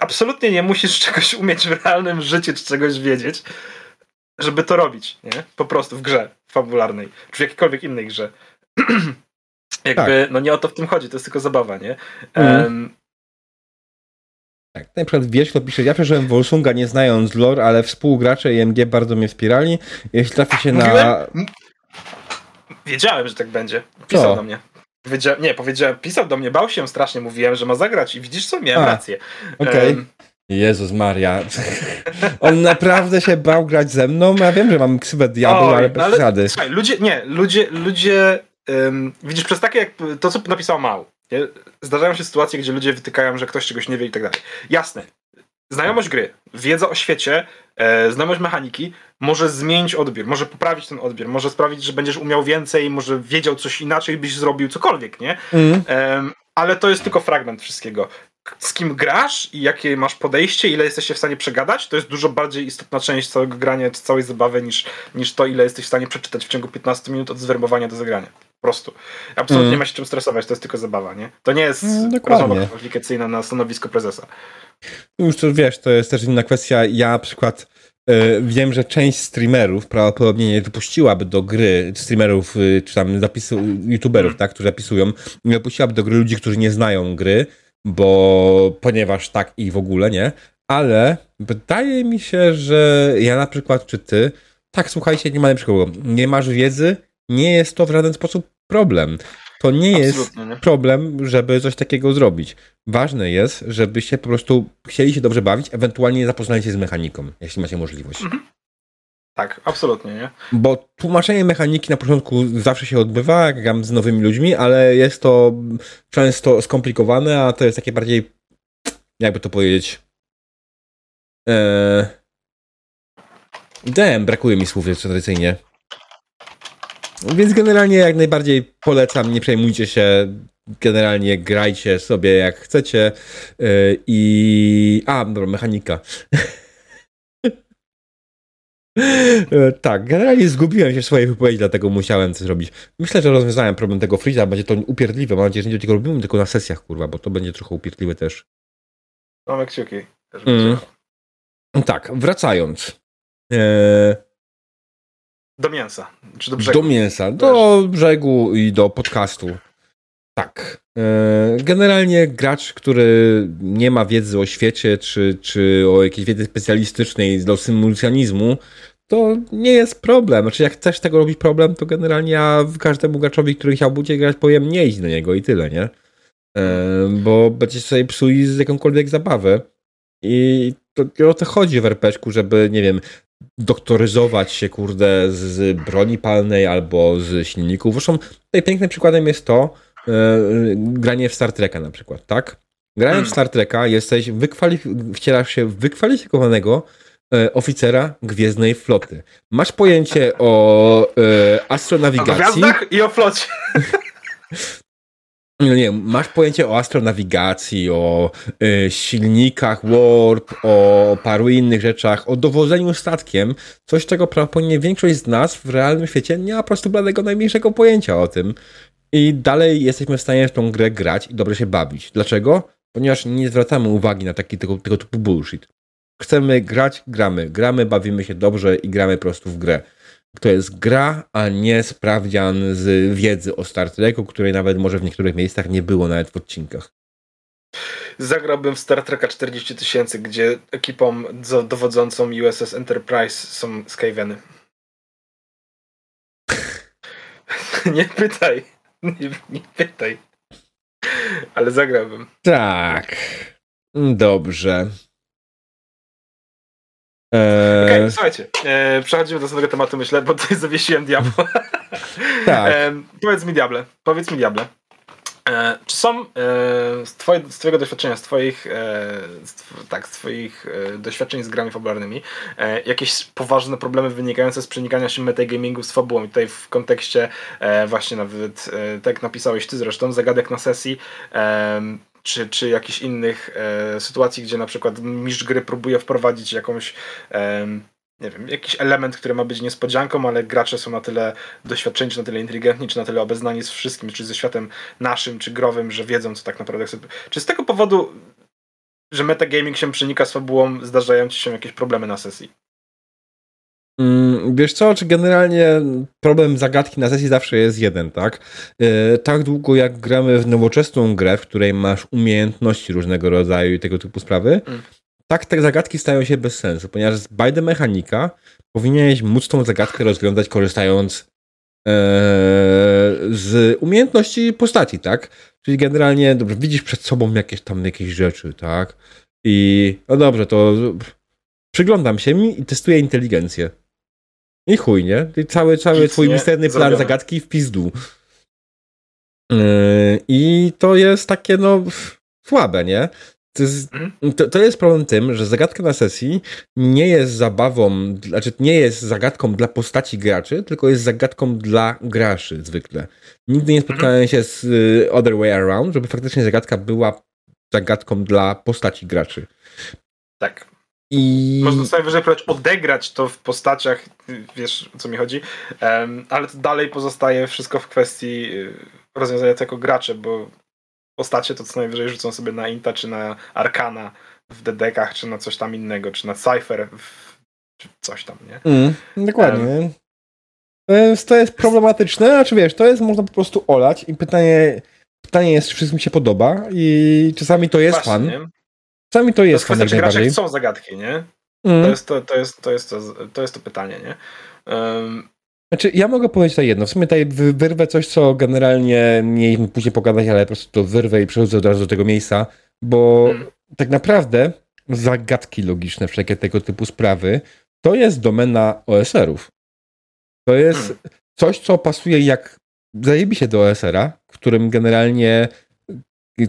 absolutnie nie musisz czegoś umieć w realnym życiu, czy czegoś wiedzieć, żeby to robić, nie? Po prostu w grze fabularnej, czy w jakiejkolwiek innej grze. Jakby, tak. no nie o to w tym chodzi, to jest tylko zabawa, nie? Mhm. Um, tak, na przykład wiesz, kto pisze, ja przeżyłem Wolsunga nie znając lore, ale współgracze IMG bardzo mnie wspierali. Jeśli trafi się na... Wiedziałem, że tak będzie. Pisał do mnie. Nie, powiedział, pisał do mnie, bał się strasznie, mówiłem, że ma zagrać i widzisz co, miałem A, rację. Okej. Em, Jezus Maria. On naprawdę się bał grać ze mną. Ja wiem, że mam ksywę diabeł, Oj, ale no bez ale- przesady. Słuchaj, ludzie, nie, ludzie, ludzie, ym, widzisz, przez takie jak to, co napisał Mał, nie? zdarzają się sytuacje, gdzie ludzie wytykają, że ktoś czegoś nie wie i tak dalej. Jasne, znajomość gry, wiedza o świecie, e, znajomość mechaniki może zmienić odbiór, może poprawić ten odbiór, może sprawić, że będziesz umiał więcej, może wiedział coś inaczej, byś zrobił cokolwiek, nie? Mm. Em, ale to jest tylko fragment wszystkiego. Z kim grasz i jakie masz podejście, ile jesteście w stanie przegadać, to jest dużo bardziej istotna część całego grania, czy całej zabawy, niż, niż to, ile jesteś w stanie przeczytać w ciągu 15 minut od zwerbowania do zagrania. Po prostu. Absolutnie Mm. nie ma się czym stresować, to jest tylko zabawa, nie? To nie jest dokładnie. rozmowa kwalifikacyjna na stanowisko prezesa. Już to wiesz, to jest też inna kwestia. Ja na przykład e, wiem, że część streamerów prawdopodobnie nie dopuściłaby do gry streamerów, y, czy tam zapisu, youtuberów, Mm. tak, którzy zapisują, nie dopuściłaby do gry ludzi, którzy nie znają gry, bo ponieważ tak i w ogóle nie. Ale wydaje mi się, że ja na przykład, czy ty, tak, słuchajcie, nie ma lepszego. Nie masz wiedzy, nie jest to w żaden sposób problem. To nie jest Absolutnie, nie? problem, żeby coś takiego zrobić. Ważne jest, żebyście po prostu chcieli się dobrze bawić, ewentualnie zapoznali się z mechaniką, jeśli macie możliwość. Tak, absolutnie, nie? Bo tłumaczenie mechaniki na początku zawsze się odbywa, jak gram z nowymi ludźmi, ale jest to często skomplikowane, a to jest takie bardziej, jakby to powiedzieć, eee... Damn, brakuje mi słów tradycyjnie. Więc generalnie jak najbardziej polecam, nie przejmujcie się, generalnie grajcie sobie jak chcecie yy, i... A, dobra, mechanika. E, Tak, generalnie zgubiłem się w swojej wypowiedzi, dlatego musiałem coś robić. Myślę, że rozwiązałem problem tego Freeza, będzie to upierdliwe. Mam nadzieję, że nie tego robimy, tylko na sesjach, kurwa, bo to będzie trochę upierdliwe też. Mamy kciuki. Też Mm. Tak, wracając. E, Do mięsa. Czy do brzegu. do mięsa, do brzegu i do podcastu. Tak. E, generalnie gracz, który nie ma wiedzy o świecie, czy, czy o jakiejś wiedzy specjalistycznej do symulacjonizmu, to nie jest problem. Znaczy, jak chcesz tego robić problem, to generalnie ja każdemu graczowi, który chciałby grać, powiem nie idź do niego i tyle, nie? E, bo będziesz sobie psuli z jakąkolwiek zabawę. I to, o to chodzi w RPG-ku, żeby, nie wiem, doktoryzować się, kurde, z broni palnej albo z silników. Zresztą tutaj pięknym przykładem jest to, e, granie w Star Treka na przykład, tak? Grając Hmm. w Star Treka jesteś wykwalif- wcielasz się w wykwalifikowanego e, oficera Gwiezdnej Floty. Masz pojęcie o O astronawigacji. gwiazdach i o flocie. No nie, masz pojęcie o astronawigacji, o y, silnikach warp, o paru innych rzeczach, o dowodzeniu statkiem, coś czego prawdopodobnie większość z nas w realnym świecie nie ma po prostu bladego najmniejszego pojęcia o tym. I dalej jesteśmy w stanie w tą grę grać i dobrze się bawić. Dlaczego? Ponieważ nie zwracamy uwagi na taki tego, tego typu bullshit. Chcemy grać, gramy. Gramy, bawimy się dobrze i gramy po prostu w grę. To jest gra, a nie sprawdzian z wiedzy o Star Treku, której nawet może w niektórych miejscach nie było nawet w odcinkach. Zagrałbym w Star Treka 40 tysięcy, gdzie ekipą do- dowodzącą USS Enterprise są Skaveny. nie pytaj. Nie, nie pytaj. Ale zagrałbym. Tak. Dobrze. Okej, Eee, słuchajcie, e, przechodzimy do następnego tematu, myślę, bo tutaj zawiesiłem diabła. tak. E, powiedz mi, diable, powiedz mi, diable, e, czy są e, z, twoje, z twojego doświadczenia, z twoich, e, z, tw- tak, z twoich e, doświadczeń z grami fabularnymi, e, jakieś poważne problemy wynikające z przenikania się metagamingu z fabułą? I tutaj w kontekście e, właśnie nawet, e, tak jak napisałeś ty zresztą, zagadek na sesji, e, czy, czy jakichś innych e, sytuacji, gdzie na przykład mistrz gry próbuje wprowadzić jakąś em, nie wiem, jakiś element, który ma być niespodzianką, ale gracze są na tyle doświadczeni, czy na tyle inteligentni, czy na tyle obeznani z wszystkim, czy ze światem naszym, czy growym, że wiedzą, co tak naprawdę chce. Czy z tego powodu, że metagaming się przenika z fabułą, zdarzają ci się jakieś problemy na sesji? Mm, Wiesz co, czy generalnie problem zagadki na sesji zawsze jest jeden, tak? Yy, tak długo jak gramy w nowoczesną grę, w której masz umiejętności różnego rodzaju i tego typu sprawy, Mm. tak te zagadki stają się bez sensu, ponieważ z the mechanika powinieneś móc tą zagadkę rozwiązać korzystając z umiejętności postaci, tak? Czyli generalnie, dobrze, widzisz przed sobą jakieś tam jakieś rzeczy, tak? I no dobrze, to przyglądam się mi i testuję inteligencję. I chuj, nie? I cały, cały Nic twój misterny plan zrobione. zagadki w pizdu. Yy, I to jest takie, no, słabe, nie? To jest, mhm. to, to jest problem tym, że zagadka na sesji nie jest zabawą, znaczy nie jest zagadką dla postaci graczy, tylko jest zagadką dla graczy zwykle. Nigdy nie spotkałem mhm. się z y, other way around, żeby faktycznie zagadka była zagadką dla postaci graczy. Tak. I... Można sobie wyżej odegrać to w postaciach, wiesz o co mi chodzi, um, ale to dalej pozostaje wszystko w kwestii y, rozwiązania to jako gracze, bo postacie to co najwyżej rzucą sobie na Inta czy na Arkana w dedekach, czy na coś tam innego, czy na Cypher, w, czy coś tam, nie? Mm, dokładnie. Um, to jest problematyczne, a czy wiesz, to jest można po prostu olać i pytanie, pytanie jest, czy wszystkim się podoba i czasami to jest Właśnie, fan. Czasami to jest, to jest fan, jak chcą zagadki, nie? Mm. To, jest to, to, jest, to, jest to, to jest to pytanie, nie? Um, znaczy, ja mogę powiedzieć tutaj jedno. W sumie tutaj wyrwę coś, co generalnie nie później pogadać, ale po prostu to wyrwę i przechodzę od razu do tego miejsca, bo hmm. tak naprawdę zagadki logiczne, wszelkie tego typu sprawy, to jest domena OSR-ów. To jest hmm. coś, co pasuje jak zajebi do OSR-a, którym generalnie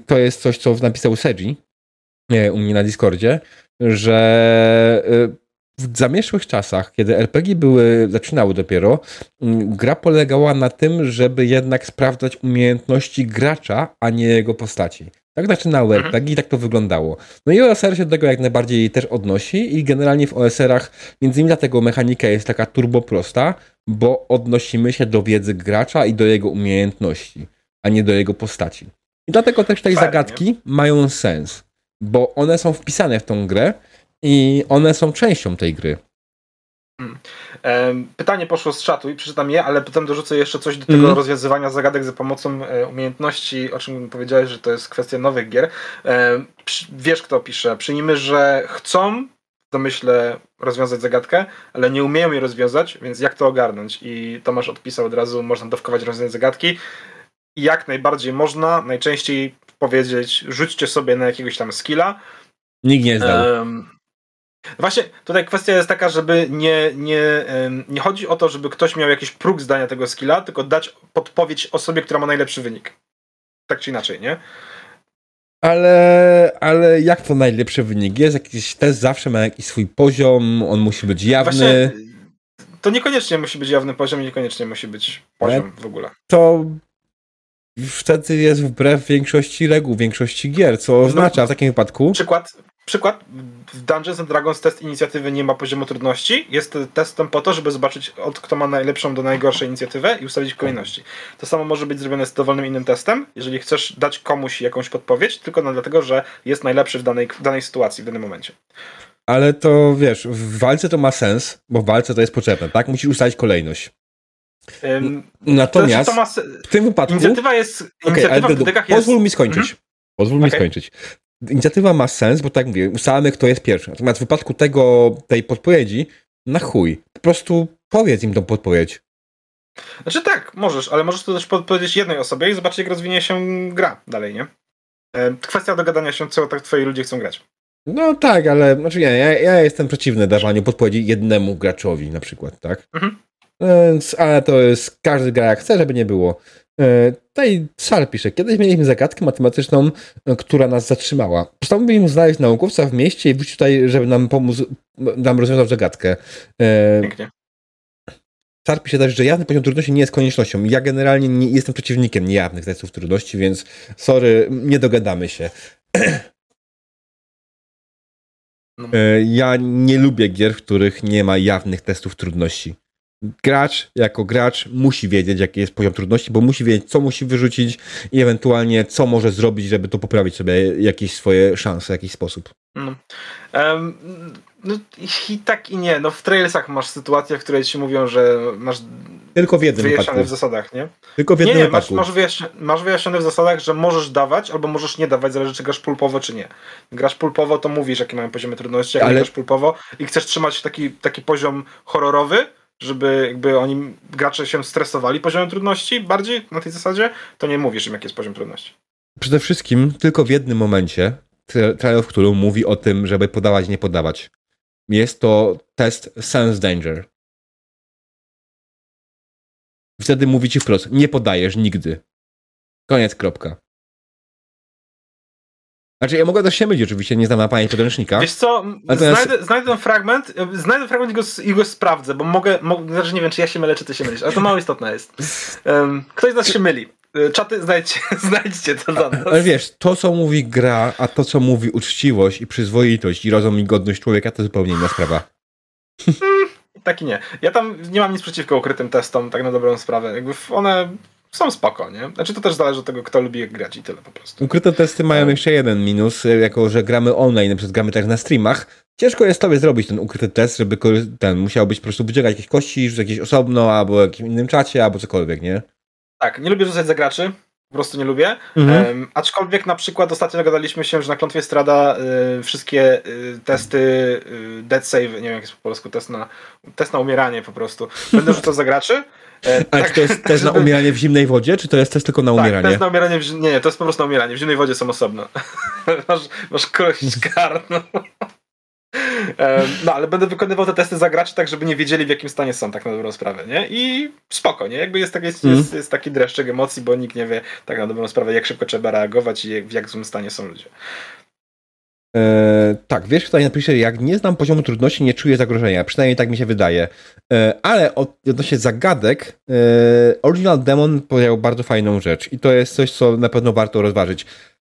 to jest coś, co napisał Seji u mnie na Discordzie, że y, w zamieszłych czasach, kiedy RPG były, zaczynały dopiero, mm, gra polegała na tym, żeby jednak sprawdzać umiejętności gracza, a nie jego postaci. Tak zaczynały mhm. RPG i tak to wyglądało. No i OSR się do tego jak najbardziej też odnosi i generalnie w OSR-ach między innymi dlatego mechanika jest taka turbo prosta, bo odnosimy się do wiedzy gracza i do jego umiejętności, a nie do jego postaci. I dlatego też te zagadki mają sens, bo one są wpisane w tą grę, i one są częścią tej gry. Hmm. Pytanie poszło z czatu i przeczytam je, ale potem dorzucę jeszcze coś do tego mm. rozwiązywania zagadek za pomocą e, umiejętności, o czym powiedziałeś, że to jest kwestia nowych gier. Wiesz, kto pisze. Przyjmijmy, że chcą w domyśle rozwiązać zagadkę, ale nie umieją jej rozwiązać, więc jak to ogarnąć? I Tomasz odpisał od razu, można dowkować rozwiązanie zagadki. Jak najbardziej można, najczęściej powiedzieć, rzućcie sobie na jakiegoś tam skilla. Nikt nie zdał. Um, Właśnie tutaj kwestia jest taka, żeby nie, nie, nie chodzi o to, żeby ktoś miał jakiś próg zdania tego skilla, tylko dać podpowiedź osobie, która ma najlepszy wynik. Tak czy inaczej, nie? Ale, ale jak to najlepszy wynik? Jest jakiś test, zawsze ma jakiś swój poziom, on musi być jawny. Właśnie, to niekoniecznie musi być jawny poziom, niekoniecznie musi być poziom w ogóle. To wtedy jest wbrew większości reguł, większości gier, co no, oznacza w takim wypadku... Przykład, przykład w Dungeons and Dragons test inicjatywy nie ma poziomu trudności. Jest testem po to, żeby zobaczyć od kto ma najlepszą do najgorszej inicjatywę i ustawić kolejności. To samo może być zrobione z dowolnym innym testem, jeżeli chcesz dać komuś jakąś podpowiedź, tylko no dlatego, że jest najlepszy w danej, w danej sytuacji, w danym momencie. Ale to wiesz, w walce to ma sens, bo w walce to jest potrzebne, tak? Musisz ustalić kolejność. Um, Natomiast to, to ma... w tym wypadku. Inicjatywa jest. Inicjatywa okay, w Pozwól jest... mi skończyć. Mhm. Pozwól okay. mi skończyć inicjatywa ma sens, bo tak jak mówię, ustalamy, kto jest pierwszy. Natomiast w wypadku tego, tej podpowiedzi, na chuj. Po prostu powiedz im tą podpowiedź. Znaczy tak, możesz, ale możesz to też podpowiedzieć jednej osobie i zobaczyć, jak rozwinie się gra dalej, nie? Kwestia dogadania się, co tak twoi ludzie chcą grać. No tak, ale znaczy ja, ja, ja jestem przeciwny dawaniu podpowiedzi jednemu graczowi na przykład, tak? Mhm. Więc, ale to jest, każdy gra jak chce, żeby nie było. E, tutaj Sal pisze, kiedyś mieliśmy zagadkę matematyczną, e, która nas zatrzymała. Postanowiliśmy znaleźć naukowca w mieście i wrócić tutaj, żeby nam pomóc, nam rozwiązać zagadkę. E, Pięknie. Sal pisze też, że jawny poziom trudności nie jest koniecznością. Ja generalnie nie jestem przeciwnikiem niejawnych testów trudności, więc sorry, nie dogadamy się. No. Ja nie lubię gier, w których nie ma jawnych testów trudności gracz jako gracz musi wiedzieć, jaki jest poziom trudności, bo musi wiedzieć, co musi wyrzucić i ewentualnie co może zrobić, żeby to poprawić sobie jakieś swoje szanse, w jakiś sposób. No. Um, no i tak i nie. No w trailsach masz sytuacje, w której ci mówią, że masz tylko w jednym wyjaśnione wypadku. w zasadach, nie? Tylko w jednym nie, nie, wypadku. Masz, masz, wyjaśnione, masz wyjaśnione w zasadach, że możesz dawać albo możesz nie dawać, zależy czy grasz pulpowo czy nie. Grasz pulpowo, to mówisz jakie mają poziomy trudności, jak Ale... grasz pulpowo i chcesz trzymać taki, taki poziom horrorowy, żeby jakby oni, gracze się stresowali poziomem trudności bardziej na tej zasadzie, to nie mówisz im, jaki jest poziom trudności. Przede wszystkim tylko w jednym momencie Trial of Cthulhu mówi o tym, żeby podawać, nie podawać. Jest to test Sense Danger. Wtedy mówi ci wprost, nie podajesz nigdy. Koniec, kropka. Znaczy, ja mogę też się mylić, oczywiście, nie znam na pamięć podręcznika. Wiesz co, Natomiast... znajdę, znajdę ten fragment, znajdę fragment i go, i go sprawdzę, bo mogę, mogę, znaczy nie wiem, czy ja się mylę, czy ty się mylisz, ale to mało istotne jest. Um, ktoś z nas się myli. E, czaty, znajdźcie, znajdźcie to za nas. Ale wiesz, to co mówi gra, a to co mówi uczciwość i przyzwoitość i rozum i godność człowieka, to zupełnie inna sprawa. Hmm, tak i nie. Ja tam nie mam nic przeciwko ukrytym testom, tak na dobrą sprawę. Jakby one są spoko, nie? Znaczy to też zależy od tego, kto lubi jak grać i tyle po prostu. Ukryte testy mają jeszcze jeden minus, jako że gramy online, na przykład gramy też na streamach. Ciężko jest tobie zrobić ten ukryty test, żeby ten musiał być po prostu wyciągać jakieś kości, rzucać jakieś osobno, albo w jakimś innym czacie, albo cokolwiek, nie? Tak, nie lubię rzucać za graczy, po prostu nie lubię. Mhm. Um, aczkolwiek na przykład ostatnio dogadaliśmy się, że na klątwie strada y, wszystkie y, testy y, dead save, nie wiem jak jest po polsku, test na, test na umieranie po prostu. Będę rzucał za graczy. E, Ale tak, czy to jest test żeby... na umieranie w zimnej wodzie, czy to jest test tylko na umieranie? Tak, test na umieranie w... Nie, nie, to jest po prostu na umieranie. W zimnej wodzie są osobno. masz, masz kość karną. No, ale będę wykonywał te testy za graczy tak, żeby nie wiedzieli w jakim stanie są, tak na dobrą sprawę, nie? I spoko, nie? Jakby jest, tak, jest, mm. jest, jest taki dreszczyk emocji, bo nikt nie wie tak na dobrą sprawę, jak szybko trzeba reagować i w jak złym stanie są ludzie. E, tak, wiesz, tutaj napisze, jak nie znam poziomu trudności, nie czuję zagrożenia. Przynajmniej tak mi się wydaje. E, ale odnośnie zagadek, e, Original Demon powiedział bardzo fajną rzecz i to jest coś, co na pewno warto rozważyć.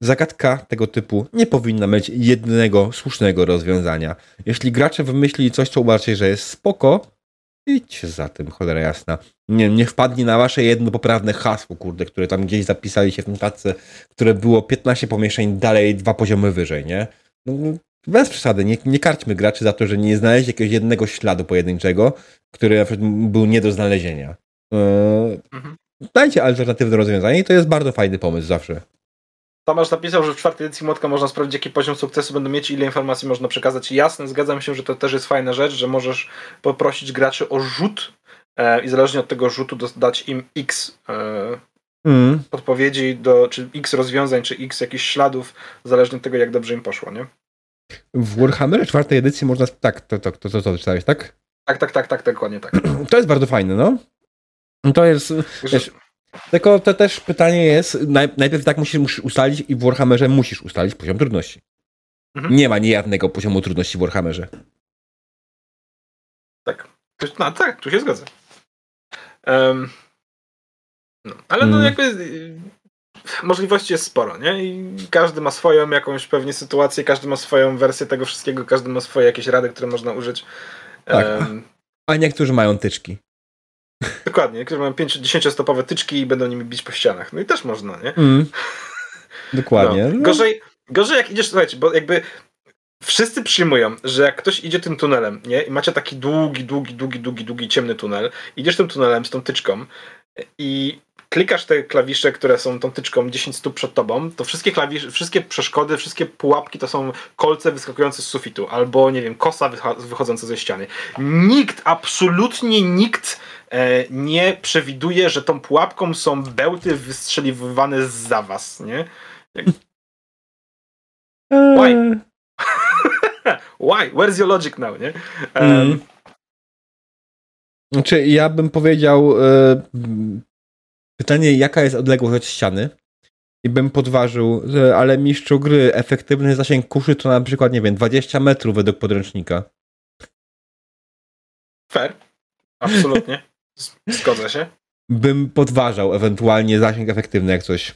Zagadka tego typu nie powinna mieć jednego słusznego rozwiązania. Jeśli gracze wymyśli coś, co uważacie, że jest spoko, idźcie za tym, cholera jasna. Nie, nie wpadnie na wasze jedno poprawne hasło, kurde, które tam gdzieś zapisali się w notatce, które było 15 pomieszczeń dalej, dwa poziomy wyżej, nie? No, no, bez przesady, nie, nie karćmy graczy za to, że nie znaleźli jakiegoś jednego śladu pojedynczego, który na przykład był nie do znalezienia. Yy, mhm. Dajcie alternatywne rozwiązanie i to jest bardzo fajny pomysł zawsze. Tomasz napisał, że w czwartej edycji Młotka można sprawdzić, jaki poziom sukcesu będą mieć, ile informacji można przekazać. Jasne, zgadzam się, że to też jest fajna rzecz, że możesz poprosić graczy o rzut e, i zależnie od tego rzutu dać im x e, mm. podpowiedzi, do, czy x rozwiązań, czy x jakichś śladów, zależnie od tego, jak dobrze im poszło, nie? W Warhammerze czwartej edycji można... Tak, to, to, to, to, to czytałeś, tak? Tak, tak, tak, tak, dokładnie tak. To jest bardzo fajne, no. To jest... Wiesz, tylko to też pytanie jest, najpierw tak musisz, musisz ustalić i w Warhammerze musisz ustalić poziom trudności. Mhm. Nie ma niejawnego poziomu trudności w Warhammerze. Tak. No, tak, tu się zgodzę. Um, no, ale no hmm. jakby y, możliwości jest sporo, nie? I każdy ma swoją jakąś pewnie sytuację, każdy ma swoją wersję tego wszystkiego, każdy ma swoje jakieś rady, które można użyć. Tak. Um, a niektórzy mają tyczki. Dokładnie, niektórzy mają 10-stopowe tyczki i będą nimi bić po ścianach. No i też można, nie? Mm. Dokładnie. No. Gorzej, gorzej jak idziesz, słuchajcie, bo jakby wszyscy przyjmują, że jak ktoś idzie tym tunelem, nie? I macie taki długi, długi, długi, długi, długi, ciemny tunel, idziesz tym tunelem z tą tyczką i klikasz te klawisze, które są tą tyczką 10 stóp przed tobą, to wszystkie klawisze, wszystkie przeszkody, wszystkie pułapki to są kolce wyskakujące z sufitu, albo nie wiem, kosa wychodząca ze ściany. Nikt, absolutnie nikt e, nie przewiduje, że tą pułapką są bełty wystrzeliwane za was, nie? Why? Why? Where's your logic now, nie? Um, mm. Znaczy, ja bym powiedział, e, Pytanie, jaka jest odległość od ściany? I bym podważył, ale mistrzu gry, efektywny zasięg kuszy to na przykład, nie wiem, 20 metrów według podręcznika. Fair. Absolutnie. Zgodzę się. Bym podważał ewentualnie zasięg efektywny jak coś.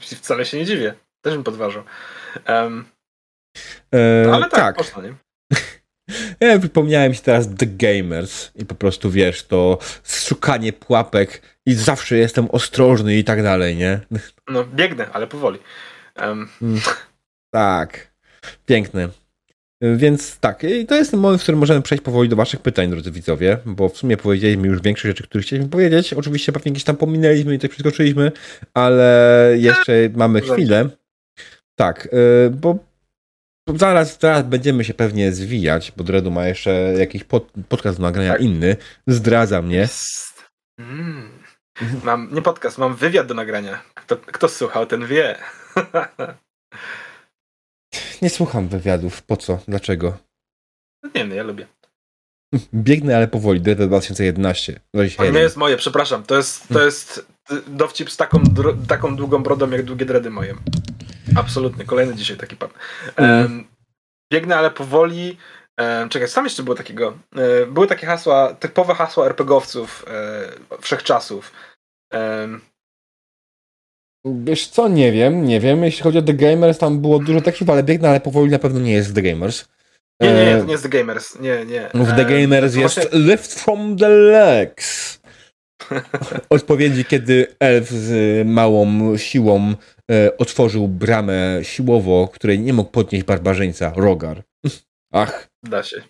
Wcale się nie dziwię. Też bym podważał. Um, e, ale tak, tak. Można, nie? Ja wypomniałem się teraz The Gamers i po prostu wiesz, to szukanie pułapek i zawsze jestem ostrożny i tak dalej, nie? No, biegnę, ale powoli. Um. Tak. Piękne. Więc tak, i to jest ten moment, w którym możemy przejść powoli do waszych pytań, drodzy widzowie, bo w sumie powiedzieliśmy już większość rzeczy, które chcieliśmy powiedzieć. Oczywiście pewnie jakieś tam pominęliśmy i coś przeskoczyliśmy, ale jeszcze mamy chwilę. Tak, y, bo Zaraz, zaraz będziemy się pewnie zwijać, bo Dredu ma jeszcze jakiś pod, podcast do nagrania Tak. inny. Zdradza mnie. Mm. Mam, nie podcast, mam wywiad do nagrania. Kto, kto słuchał, ten wie. Nie słucham wywiadów. Po co? Dlaczego? nie wiem, ja lubię. Biegnę, ale powoli. Dredu 2011. To nie 21. jest moje, przepraszam. To jest, to jest dowcip z taką, taką długą brodą, jak długie dredy moje. Absolutnie. Kolejny dzisiaj taki pan. Um, biegnę, ale powoli. Um, czekaj, tam jeszcze było takiego? E, były takie hasła, typowe hasła RPGowców e, wszechczasów. Um, Wiesz co, nie wiem, nie wiem. Jeśli chodzi o The Gamers, tam było dużo takich, ale biegnę, ale powoli na pewno nie jest The Gamers. nie, nie, nie, to nie jest The Gamers. Nie, nie. W The Gamers jest właśnie- Lift from the Legs. Odpowiedzi, kiedy elf z małą siłą otworzył bramę siłowo, której nie mógł podnieść barbarzyńca, Rogar. Ach, Da się.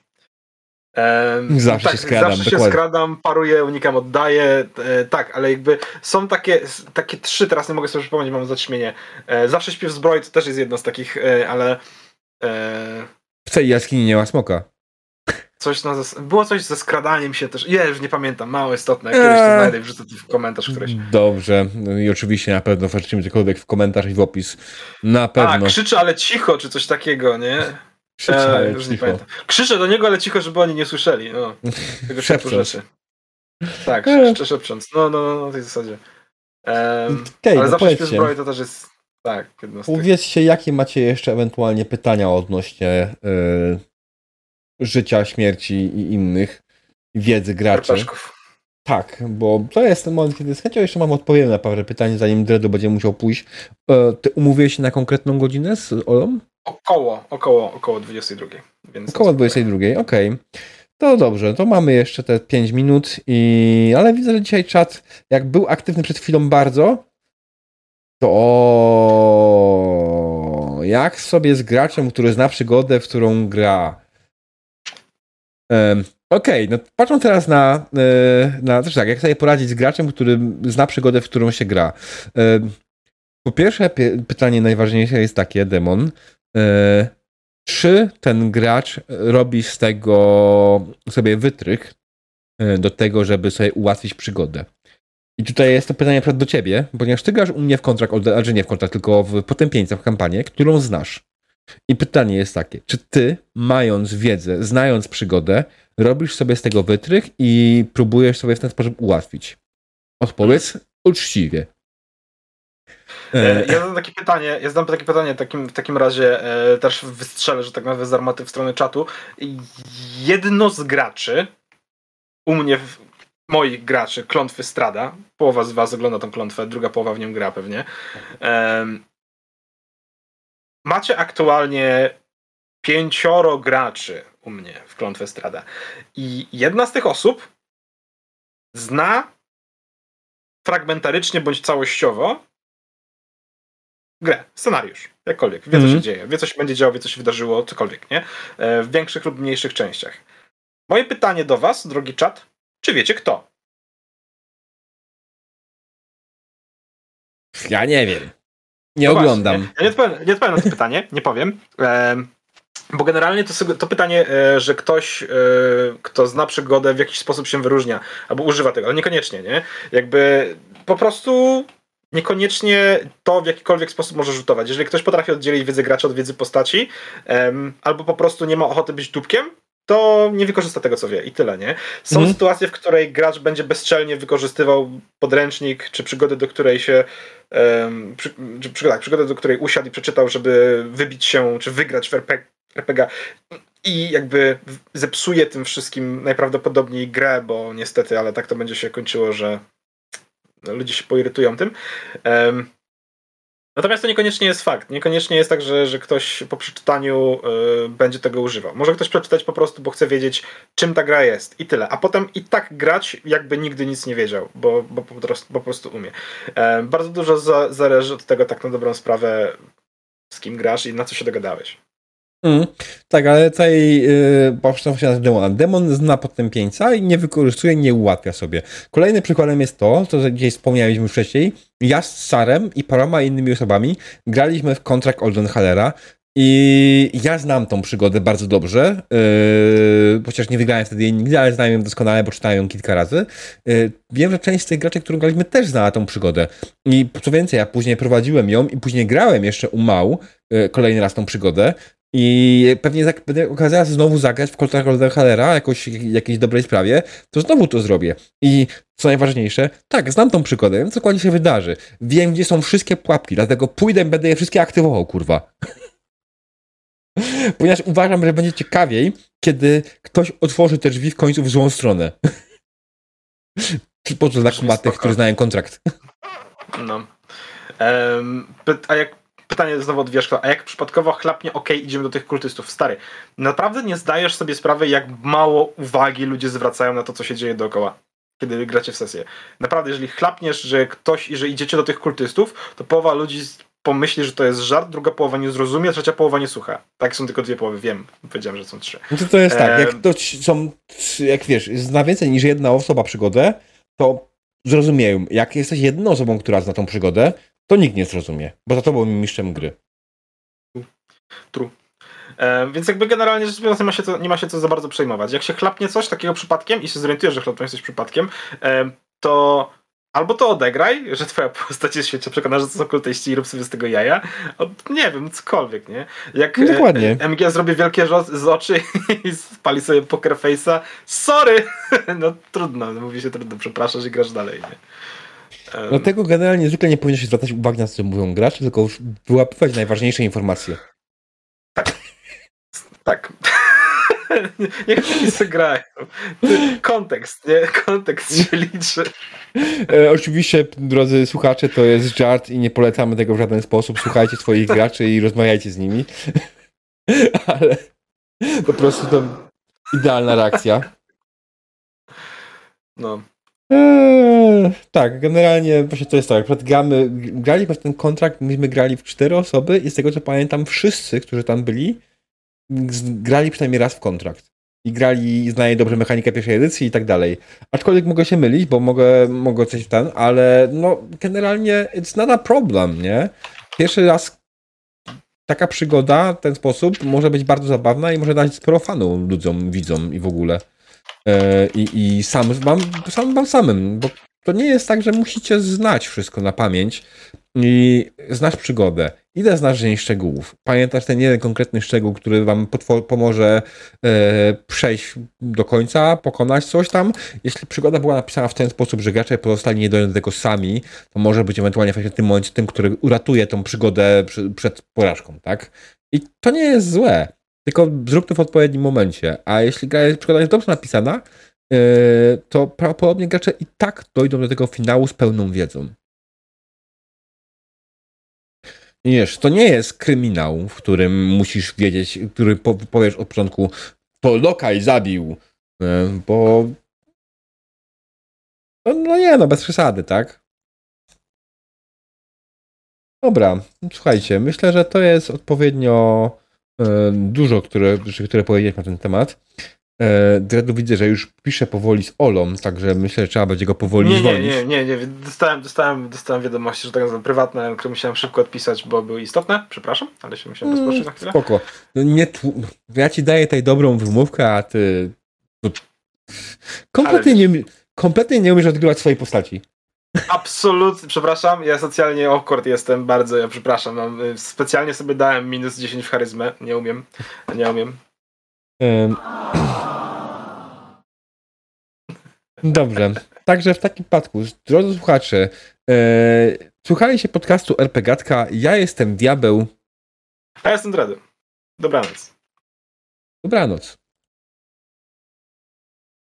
Em, Zawsze się skradam, Zawsze się dokładnie. skradam, paruję, unikam, oddaję. E, tak, ale jakby są takie, takie trzy, teraz nie mogę sobie przypomnieć, mam zaćmienie. E, zawsze śpiew zbroi to też jest jedno z takich, e, ale e, w tej jaskini nie ma smoka. Coś na zas- było coś ze skradaniem się też. Nie, już nie pamiętam, mało istotne. Jak kiedyś to Eee. znajdę i wrzucę to w komentarz któryś. Dobrze. No I oczywiście na pewno wrzucimy cokolwiek w komentarz i w opis. Na A, pewno. krzyczę, ale cicho, czy coś takiego, nie? Krzyczę, E, ale już nie cicho. pamiętam. Krzyczę do niego, ale cicho, żeby oni nie słyszeli. No, tego typu rzeczy. Tak, jeszcze szepcząc. No, no, no, na tej zasadzie. Okej, ale no zawsze powiedzcie. zbroi to też jest. Tak, jedno z jakie macie jeszcze ewentualnie pytania odnośnie e, życia, śmierci i innych wiedzy graczy. Tak, bo to jest ten moment, kiedy z chęcią jeszcze mam odpowiem na parę pytań, zanim Dredu będzie musiał pójść. E, ty umówiłeś się na konkretną godzinę z Olą? Około, około, około 22. Więc Około 22, okej. To dobrze, to mamy jeszcze te 5 minut i... Ale widzę, że dzisiaj czat, jak był aktywny przed chwilą bardzo, to jak sobie z graczem, który zna przygodę, w którą gra. Okej, no patrząc teraz na, e, na też tak, jak sobie poradzić z graczem, który zna przygodę, w którą się gra. Po pierwsze, py- pytanie najważniejsze jest takie, Demon. E, Czy ten gracz robi z tego sobie wytrych e, do tego, żeby sobie ułatwić przygodę? I tutaj jest to pytanie do ciebie, ponieważ ty grasz u mnie w kontrakt, znaczy nie w kontrakt, tylko w potępieńca, w kampanię, którą znasz. I pytanie jest takie, czy ty, mając wiedzę, znając przygodę, robisz sobie z tego wytrych i próbujesz sobie w ten sposób ułatwić? Odpowiedz uczciwie. E, E, Ja zadam takie pytanie, ja zadam takie pytanie takim, w takim razie e, też wystrzelę, że tak nazwę z armaty w stronę czatu. Jedno z graczy, u mnie, w, moich graczy, klątwy Strada, połowa z was ogląda tą klątwę, druga połowa w nią gra pewnie. Em, macie aktualnie pięcioro graczy u mnie w klątwę Strada. I jedna z tych osób zna fragmentarycznie bądź całościowo grę, scenariusz, jakkolwiek. Wie, co Mhm. się dzieje, wie, co się będzie działo, wie, co się wydarzyło, cokolwiek, nie? E, W większych lub mniejszych częściach. Moje pytanie do was, drogi czat, czy wiecie kto? ja nie wiem. Nie No oglądam. Właśnie, ja nie odpowiem, nie odpowiem na to pytanie, nie powiem. Em, bo generalnie to, to pytanie, e, że ktoś, e, kto zna przygodę, w jakiś sposób się wyróżnia, albo używa tego, ale niekoniecznie, nie? Jakby po prostu niekoniecznie to w jakikolwiek sposób może rzutować. Jeżeli ktoś potrafi oddzielić wiedzę gracza od wiedzy postaci, em, albo po prostu nie ma ochoty być dupkiem, to nie wykorzysta tego, co wie i tyle, nie? Są Mhm. sytuacje, w której gracz będzie bezczelnie wykorzystywał podręcznik, czy przygodę, do której się em, przy, tak, przygodę, do której usiadł i przeczytał, żeby wybić się, czy wygrać w RP, RPG i jakby zepsuje tym wszystkim najprawdopodobniej grę, bo niestety, ale tak to będzie się kończyło, że ludzie się poirytują tym. Em, Natomiast to niekoniecznie jest fakt. Niekoniecznie jest tak, że, że ktoś po przeczytaniu y, będzie tego używał. Może ktoś przeczytać po prostu, bo chce wiedzieć, czym ta gra jest i tyle. A potem i tak grać, jakby nigdy nic nie wiedział, bo, bo, po, prostu, po prostu umie. E, bardzo dużo za, zależy od tego, tak na dobrą sprawę, z kim grasz i na co się dogadałeś. Mm, tak, ale tutaj yy, się na demona. Demon zna potępieńca i nie wykorzystuje, nie ułatwia sobie. Kolejnym przykładem jest to, co dzisiaj wspomnieliśmy wcześniej. Ja z Sarem i paroma innymi osobami graliśmy w kontrakt Oldenhalera I ja znam tą przygodę bardzo dobrze, yy, chociaż nie wygrałem wtedy jej nigdy, ale znam ją doskonale, bo czytałem ją kilka razy. Yy, wiem, że część z tych graczy, którą graliśmy, też znała tą przygodę. I co więcej, ja później prowadziłem ją i później grałem jeszcze u Mał yy, kolejny raz tą przygodę. I pewnie jak będę okazała znowu zagrać w Colta Halera jakoś jakiejś dobrej sprawie, to znowu to zrobię. I co najważniejsze, tak, znam tą przygodę, wiem co dokładnie się wydarzy. Wiem, gdzie są wszystkie pułapki, dlatego pójdę będę je wszystkie aktywował, kurwa. Ponieważ uważam, że będzie ciekawiej, kiedy ktoś otworzy te drzwi w końcu w złą stronę. Po co dla kumatych, którzy znają kontrakt. No. Um, a jak pytanie znowu od Wierzchła, a jak przypadkowo chlapnie, ok, idziemy do tych kultystów. Stary, naprawdę nie zdajesz sobie sprawy, jak mało uwagi ludzie zwracają na to, co się dzieje dookoła, kiedy gracie w sesję. Naprawdę, jeżeli chlapniesz, że ktoś, że idziecie do tych kultystów, to połowa ludzi pomyśli, że to jest żart, druga połowa nie zrozumie, trzecia połowa nie słucha. Tak są tylko dwie połowy, wiem. Powiedziałem, że są trzy. No to, to jest tak, jak to są, jak wiesz, zna więcej niż jedna osoba przygodę, to zrozumieją. Jak jesteś jedną osobą, która zna tą przygodę, to nikt nie zrozumie, bo za tobą mistrzem gry. True. E, więc jakby generalnie rzecz biorąc nie ma, się co, nie ma się co za bardzo przejmować. Jak się chlapnie coś takiego przypadkiem i się zorientujesz, że chlapnie coś przypadkiem, e, to albo to odegraj, że twoja postać jest świecie przekonana, że to są kultyści i rób sobie z tego jaja. O, nie wiem, cokolwiek, nie? Jak no Dokładnie. E, MG zrobi wielkie z oczy i spali sobie poker face'a, sorry! no trudno, mówi się trudno, przepraszasz i grasz dalej, nie? Dlatego generalnie zwykle nie powinno się zwracać uwagi na to, co mówią gracze, tylko już wyłapywać najważniejsze informacje. Tak. Tak. Niech oni sobie grają. Kontekst, nie? Kontekst się liczy. E, oczywiście, drodzy słuchacze, to jest żart i nie polecamy tego w żaden sposób. Słuchajcie swoich graczy i rozmawiajcie z nimi. Ale po prostu to idealna reakcja. No. Eee, tak, generalnie właśnie to jest tak. Gramy, graliśmy ten kontrakt, myśmy grali w cztery osoby i z tego co pamiętam, wszyscy, którzy tam byli, grali przynajmniej raz w kontrakt. I grali, znali dobrze mechanikę pierwszej edycji i tak dalej. Aczkolwiek mogę się mylić, bo mogę, mogę coś ten, ale no generalnie it's not a problem, nie? Pierwszy raz taka przygoda w ten sposób może być bardzo zabawna i może dać sporo fanu ludziom, widzom i w ogóle. E, i, i sam wam, sam samym, bo to nie jest tak, że musicie znać wszystko na pamięć i znać przygodę. Ile znasz dzień szczegółów? Pamiętasz ten jeden konkretny szczegół, który wam pomoże e, przejść do końca, pokonać coś tam? Jeśli przygoda była napisana w ten sposób, że gracze pozostali nie do tego sami, to może być ewentualnie w tym momencie tym, który uratuje tą przygodę przy, przed porażką, tak? I to nie jest złe. Tylko zrób to w odpowiednim momencie. A jeśli przygoda jest dobrze napisana, yy, to prawdopodobnie gracze i tak dojdą do tego finału z pełną wiedzą. Wiesz, to nie jest kryminał, w którym musisz wiedzieć, który powiesz od początku, to lokaj zabił, yy, bo no, no nie, no bez przesady, tak? Dobra, słuchajcie, myślę, że to jest odpowiednio dużo, które, które powiedzieć na ten temat. E, Dredu widzę, że już pisze powoli z Olą, także myślę, że trzeba będzie go powoli nie, zwolnić. Nie, nie, nie, nie. Dostałem, dostałem, dostałem wiadomości, że tak nazywam prywatne, które musiałem szybko odpisać, bo były istotne. Przepraszam, ale się musiałem mm, na chwilę. Spoko. No nie tłu... Ja ci daję tutaj dobrą wymówkę, a ty... No, kompletnie, nie, kompletnie nie umiesz odgrywać swojej postaci. Absolutnie, przepraszam, ja socjalnie awkward jestem bardzo, ja przepraszam. Mam, y, specjalnie sobie dałem minus 10 w charyzmę, nie umiem, nie umiem. Um. Dobrze, także w takim przypadku, drodzy słuchacze, e, słuchajcie podcastu RPGatka, ja jestem Diabeł. A ja jestem Dredy. Dobranoc. Dobranoc.